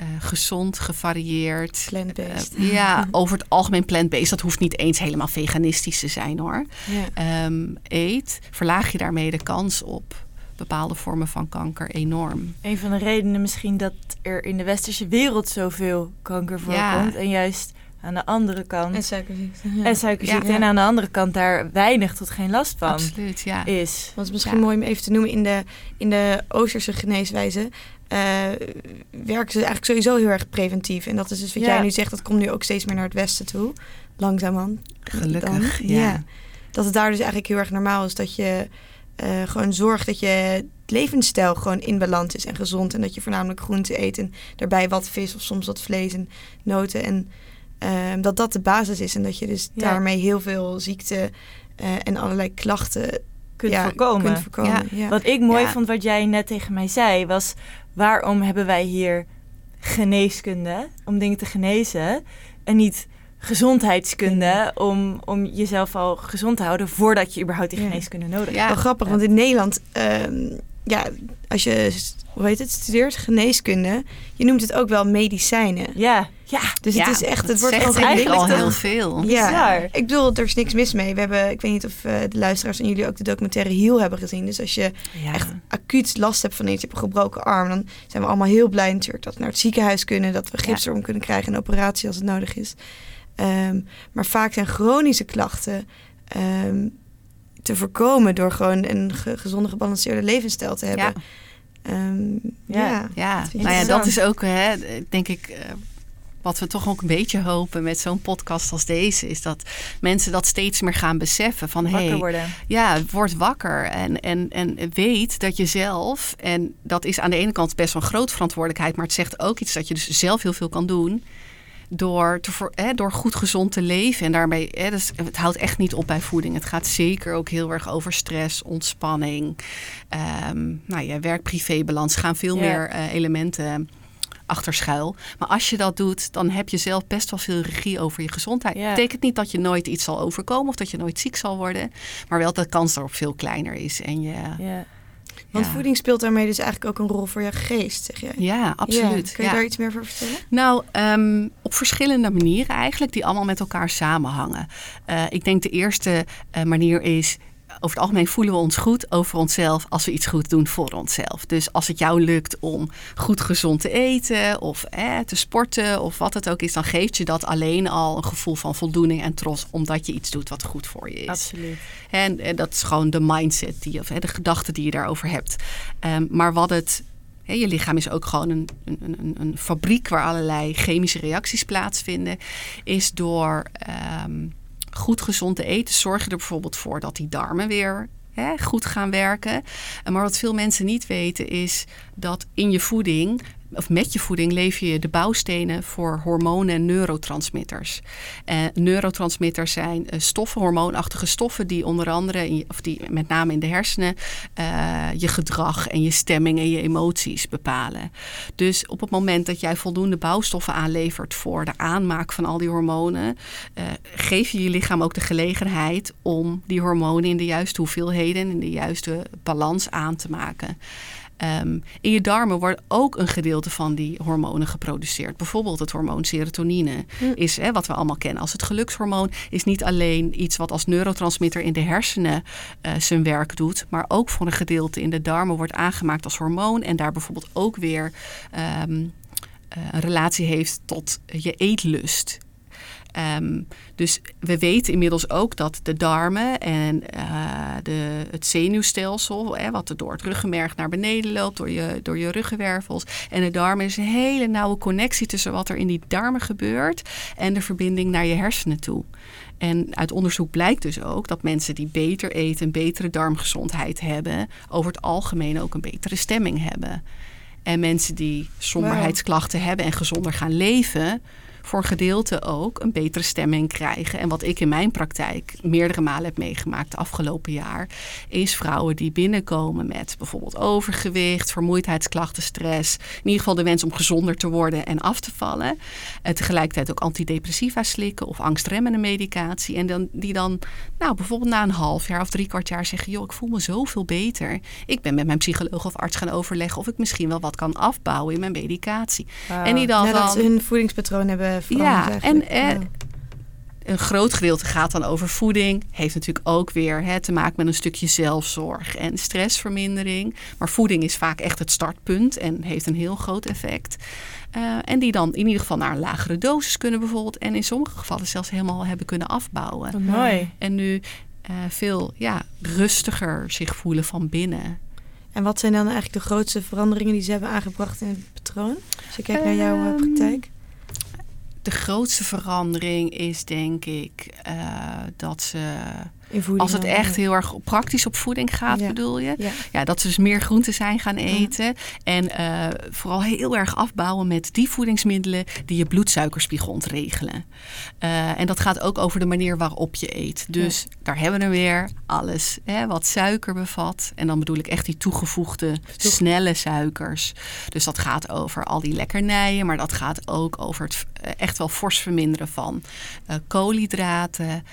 Uh, gezond, gevarieerd. Plant-based. Uh, ja, over het algemeen plant-based. Dat hoeft niet eens helemaal veganistisch te zijn hoor. Ja. Um, eet, verlaag je daarmee de kans op bepaalde vormen van kanker enorm. Een van de redenen misschien dat er in de westerse wereld zoveel kanker voorkomt. Ja. En juist aan de andere kant. En suikerziekte. Ja. En suikerziekte. Ja. En aan de andere kant daar weinig tot geen last van Absoluut, ja. is. Dat is misschien mooi om even te noemen. In de, in de Oosterse geneeswijze uh, werken ze eigenlijk sowieso heel erg preventief. En dat is dus wat jij nu zegt. Dat komt nu ook steeds meer naar het westen toe. Langzaamaan. Gelukkig, dan. ja. Dat het daar dus eigenlijk heel erg normaal is dat je... Uh, gewoon zorg dat je levensstijl gewoon in balans is en gezond. En dat je voornamelijk groente eet en daarbij wat vis of soms wat vlees en noten. En uh, dat dat de basis is. En dat je dus ja. daarmee heel veel ziekte uh, en allerlei klachten kunt ja, voorkomen. Kunt voorkomen. Ja. Wat ik mooi vond wat jij net tegen mij zei, was waarom hebben wij hier geneeskunde om dingen te genezen en niet gezondheidskunde om, om jezelf al gezond te houden voordat je überhaupt die geneeskunde nodig hebt. Ja, wel grappig, want in Nederland, um, ja, als je, hoe heet het, studeert geneeskunde, je noemt het ook wel medicijnen. Ja, ja. Dus ja, het is echt, het wordt zegt eigenlijk al heel veel. Ja, Bizar. ik bedoel, er is niks mis mee. We hebben, ik weet niet of uh, de luisteraars en jullie ook de documentaire Heal hebben gezien. Dus als je ja. echt acuut last hebt van iets, je hebt een gebroken arm, dan zijn we allemaal heel blij natuurlijk dat we naar het ziekenhuis kunnen, dat we gips erom kunnen krijgen en een operatie als het nodig is. Um, maar vaak zijn chronische klachten um, te voorkomen door gewoon een ge gezonde, gebalanceerde levensstijl te hebben. Ja, um, ja. ja. ja. Nou ja, dat is ook, hè, denk ik. Uh, wat we toch ook een beetje hopen met zo'n podcast als deze, is dat mensen dat steeds meer gaan beseffen. Van wakker hey, worden. Ja, word wakker en, en, en weet dat je zelf, en dat is aan de ene kant best wel een grote verantwoordelijkheid, maar het zegt ook iets dat je dus zelf heel veel kan doen door, te voor, hè, door goed gezond te leven. En daarmee, hè, dus het houdt echt niet op bij voeding. Het gaat zeker ook heel erg over stress, ontspanning. Um, nou ja, werk-privé-balans gaan veel Ja. meer uh, elementen achter schuil. Maar als je dat doet, dan heb je zelf best wel veel regie over je gezondheid. Ja. betekent niet dat je nooit iets zal overkomen of dat je nooit ziek zal worden. Maar wel dat de kans daarop veel kleiner is. En je, Ja. Want ja. voeding speelt daarmee dus eigenlijk ook een rol voor je geest, zeg jij. Ja, absoluut. Ja. Kun je daar iets meer over vertellen? Nou, um, op verschillende manieren eigenlijk, die allemaal met elkaar samenhangen. Uh, ik denk de eerste uh, manier is. Over het algemeen voelen we ons goed over onszelf als we iets goed doen voor onszelf. Dus als het jou lukt om goed gezond te eten of eh, te sporten of wat het ook is, dan geeft je dat alleen al een gevoel van voldoening en trots omdat je iets doet wat goed voor je is. Absoluut. En, en dat is gewoon de mindset, die, of hè, de gedachte die je daarover hebt. Um, maar wat het je lichaam is ook gewoon een, een, een, een fabriek waar allerlei chemische reacties plaatsvinden, is door ehm, goed gezond te eten zorg je er bijvoorbeeld voor dat die darmen weer hè, goed gaan werken. Maar wat veel mensen niet weten is dat in je voeding of met je voeding lever je de bouwstenen voor hormonen en neurotransmitters. Uh, neurotransmitters zijn uh, stoffen, hormoonachtige stoffen, die onder andere, of die met name in de hersenen, uh, je gedrag en je stemming en je emoties bepalen. Dus op het moment dat jij voldoende bouwstoffen aanlevert voor de aanmaak van al die hormonen, geef je je lichaam ook de gelegenheid om die hormonen in de juiste hoeveelheden en in de juiste balans aan te maken. Um, in je darmen wordt ook een gedeelte van die hormonen geproduceerd. Bijvoorbeeld het hormoon serotonine hm. is hè, wat we allemaal kennen als het gelukshormoon. Is niet alleen iets wat als neurotransmitter in de hersenen uh, zijn werk doet, maar ook voor een gedeelte in de darmen wordt aangemaakt als hormoon en daar bijvoorbeeld ook weer um, uh, een relatie heeft tot je eetlust. Um, dus we weten inmiddels ook dat de darmen en uh, de, het zenuwstelsel, hè, wat er door het ruggenmerg naar beneden loopt, door je, door je ruggenwervels en de darmen, is een hele nauwe connectie tussen wat er in die darmen gebeurt en de verbinding naar je hersenen toe. En uit onderzoek blijkt dus ook dat mensen die beter eten, een betere darmgezondheid hebben, over het algemeen ook een betere stemming hebben. En mensen die somberheidsklachten hebben en gezonder gaan leven, voor een gedeelte ook een betere stemming krijgen. En wat ik in mijn praktijk meerdere malen heb meegemaakt de afgelopen jaar, is vrouwen die binnenkomen met bijvoorbeeld overgewicht, vermoeidheidsklachten, stress. In ieder geval de wens om gezonder te worden en af te vallen. En tegelijkertijd ook antidepressiva slikken of angstremmende medicatie. En dan, die dan, nou bijvoorbeeld na een half jaar of drie kwart jaar zeggen: joh, ik voel me zoveel beter. Ik ben met mijn psycholoog of arts gaan overleggen of ik misschien wel wat kan afbouwen in mijn medicatie. Wow. En die dan, ja, dat hun voedingspatroon hebben ja, en eh, een groot gedeelte gaat dan over voeding. Heeft natuurlijk ook weer hè, te maken met een stukje zelfzorg en stressvermindering. Maar voeding is vaak echt het startpunt en heeft een heel groot effect. Uh, en die dan in ieder geval naar een lagere dosis kunnen bijvoorbeeld. En in sommige gevallen zelfs helemaal hebben kunnen afbouwen. Oh, mooi. En nu uh, veel ja, rustiger zich voelen van binnen. En wat zijn dan eigenlijk de grootste veranderingen die ze hebben aangebracht in het patroon? Als je kijkt naar jouw uh, praktijk de grootste verandering is denk ik uh, dat ze als het echt heel erg praktisch op voeding gaat, bedoel je? Ja. ja. dat ze dus meer groenten zijn gaan eten. En uh, vooral heel erg afbouwen met die voedingsmiddelen die je bloedsuikerspiegel ontregelen. Uh, en dat gaat ook over de manier waarop je eet. Dus daar hebben we weer alles hè, wat suiker bevat. En dan bedoel ik echt die toegevoegde snelle suikers. Dus dat gaat over al die lekkernijen, maar dat gaat ook over het echt wel fors verminderen van koolhydraten.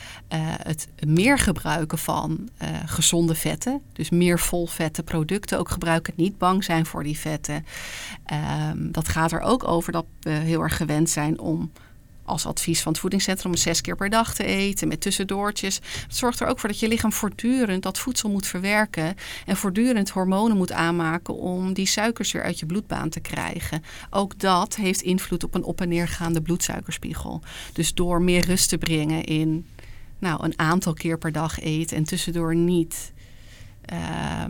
Het meer gebruiken van uh, gezonde vetten. Dus meer volvette producten ook gebruiken. Niet bang zijn voor die vetten. Um, dat gaat er ook over dat we heel erg gewend zijn om als advies van het voedingscentrum zes keer per dag te eten met tussendoortjes. Het zorgt er ook voor dat je lichaam voortdurend dat voedsel moet verwerken en voortdurend hormonen moet aanmaken om die suikers weer uit je bloedbaan te krijgen. Ook dat heeft invloed op een op en neergaande bloedsuikerspiegel. Dus door meer rust te brengen in nou, een aantal keer per dag eet en tussendoor niet.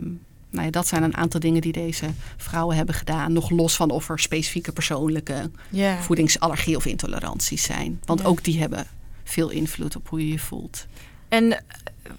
Um, nou ja, dat zijn een aantal dingen die deze vrouwen hebben gedaan. Nog los van of er specifieke persoonlijke yeah. voedingsallergie of intoleranties zijn. Want ook die hebben veel invloed op hoe je je voelt. En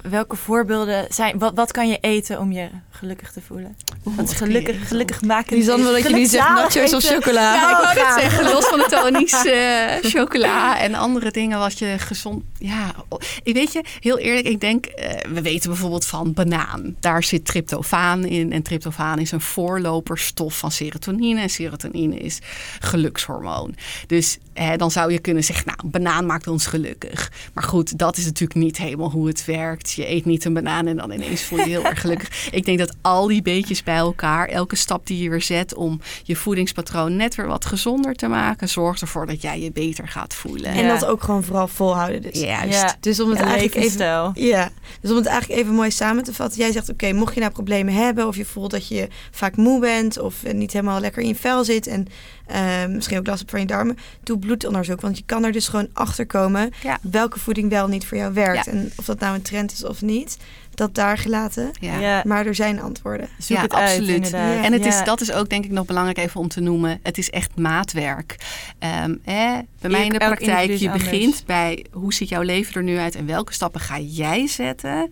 welke voorbeelden zijn... Wat, wat kan je eten om je gelukkig te voelen? Wat is gelukkig, gelukkig maken? Lisanne wil dat je niet zegt nachos of chocola. Ja, ik wou dat zeggen. Los van de tonisch uh, chocola en andere dingen wat je gezond... Ja, ik weet je, heel eerlijk, ik denk... Uh, we weten bijvoorbeeld van banaan. Daar zit tryptofaan in. En tryptofaan is een voorloperstof van serotonine. En serotonine is gelukshormoon. Dus hè, dan zou je kunnen zeggen, nou, banaan maakt ons gelukkig. Maar goed, dat is natuurlijk niet helemaal hoe het werkt. Je eet niet een banaan en dan ineens voel je je heel erg gelukkig. Ik denk dat al die beetjes bij elkaar, elke stap die je weer zet om je voedingspatroon net weer wat gezonder te maken, zorgt ervoor dat jij je beter gaat voelen. En dat ook gewoon vooral volhouden. Dus. Juist. Ja. Dus om het eigenlijk even, ja, dus om het eigenlijk even mooi samen te vatten. Jij zegt, oké, mocht je nou problemen hebben of je voelt dat je vaak moe bent of niet helemaal lekker in je vel zit en uh, misschien ook last hebt van je darmen, doe bloedonderzoek. Want je kan er dus gewoon achter komen ja. welke voeding wel niet voor jou werkt. En of dat nou een trend is of niet dat daar gelaten. Ja. Ja, Maar er zijn antwoorden. zoek Ja, het uit absoluut. En het Ja. is, dat is ook denk ik nog belangrijk even om te noemen. Het is echt maatwerk. Ehm, eh, bij mij in de praktijk, je anders. begint bij hoe ziet jouw leven er nu uit en welke stappen ga jij zetten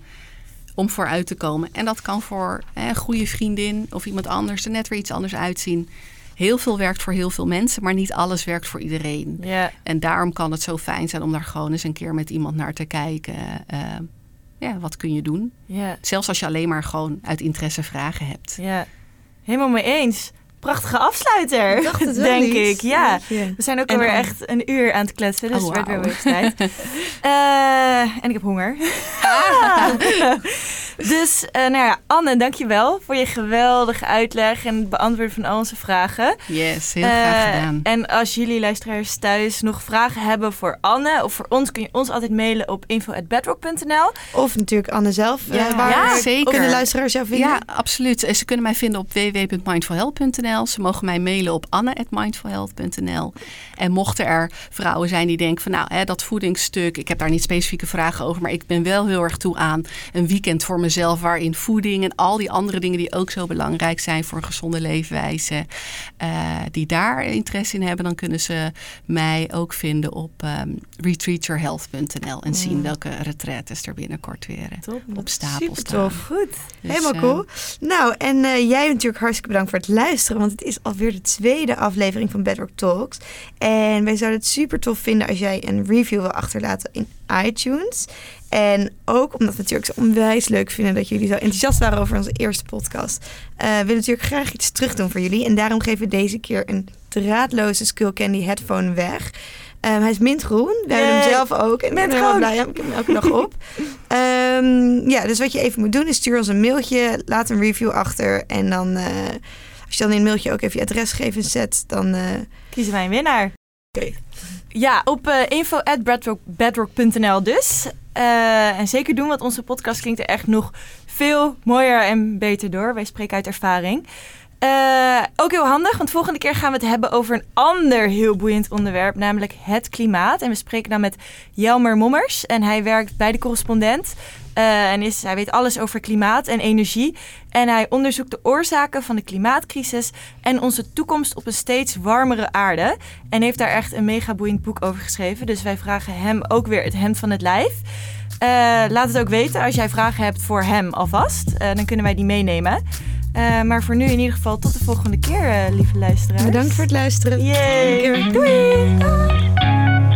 om vooruit te komen. En dat kan voor eh, een goede vriendin of iemand anders er net weer iets anders uitzien. Heel veel werkt voor heel veel mensen, maar niet alles werkt voor iedereen. Ja, En daarom kan het zo fijn zijn om daar gewoon eens een keer met iemand naar te kijken. Ehm, ja, wat kun je doen? ja, Zelfs als je alleen maar gewoon uit interesse vragen hebt. ja. Helemaal mee eens. Prachtige afsluiter, Ik dacht het wel, denk ik. Ja. We zijn ook En alweer dan- echt een uur aan het kletsen, dus Oh, het werd weer weer tijd. Eh, en ik heb honger. Ah. dus, eh, nou ja, Anne, dankjewel voor je geweldige uitleg en het beantwoorden van al onze vragen. Yes, heel graag Eh, gedaan. En als jullie luisteraars thuis nog vragen hebben voor Anne of voor ons, kun je ons altijd mailen op info.bedrock.nl. Of natuurlijk Anne zelf. Ja, waar ja, zeker. kunnen de luisteraars jou vinden? Ja, absoluut. Ze kunnen mij vinden op Ze mogen mij mailen op anne.mindfulhealth.nl. En mochten er vrouwen zijn die denken van nou, hè, dat voedingsstuk, ik heb daar niet specifieke vragen over, maar ik ben wel heel erg toe aan een weekend voor mezelf waarin voeding en al die andere dingen die ook zo belangrijk zijn voor een gezonde leefwijze, eh, die daar interesse in hebben, dan kunnen ze mij ook vinden op ehm retreatyourhealth.nl en zien welke retraites er binnenkort weer eh, Top. op stapel Super staan. tof. Goed. Dus, Helemaal eh, cool. Nou, en jij natuurlijk hartstikke bedankt voor het luisteren. Want het is alweer de tweede aflevering van Bedrock Talks. En wij zouden het super tof vinden als jij een review wil achterlaten in iTunes. En ook omdat we natuurlijk zo onwijs leuk vinden dat jullie zo enthousiast waren over onze eerste podcast. eh willen we natuurlijk graag iets terug doen voor jullie. En daarom geven we deze keer een draadloze Skullcandy headphone weg. Ehm, hij is mintgroen. Wij hebben hem zelf ook. En ik ben heel blij. Ik heb hem elke dag op. Ehm, ja, dus wat je even moet doen is stuur ons een mailtje. Laat een review achter. En dan, eh, als je dan in een mailtje ook even je adresgegevens zet, dan... eh, Kiezen wij een winnaar. Oké. Ja, op eh info.bedrock.nl dus. Eh, en zeker doen, want onze podcast klinkt er echt nog veel mooier en beter door. Wij spreken uit ervaring. Ook heel handig, want volgende keer gaan we het hebben over een ander heel boeiend onderwerp, namelijk het klimaat. En we spreken dan met Jelmer Mommers en hij werkt bij de correspondent. Eh, en is, hij weet alles over klimaat en energie. En hij onderzoekt de oorzaken van de klimaatcrisis en onze toekomst op een steeds warmere aarde. En heeft daar echt een mega boeiend boek over geschreven. Dus wij vragen hem ook weer het hemd van het lijf. Eh, laat het ook weten als jij vragen hebt voor hem alvast. Eh, dan kunnen wij die meenemen. Maar voor nu in ieder geval tot de volgende keer, lieve luisteraars. bedankt voor het luisteren. Yay. Doei. Doei.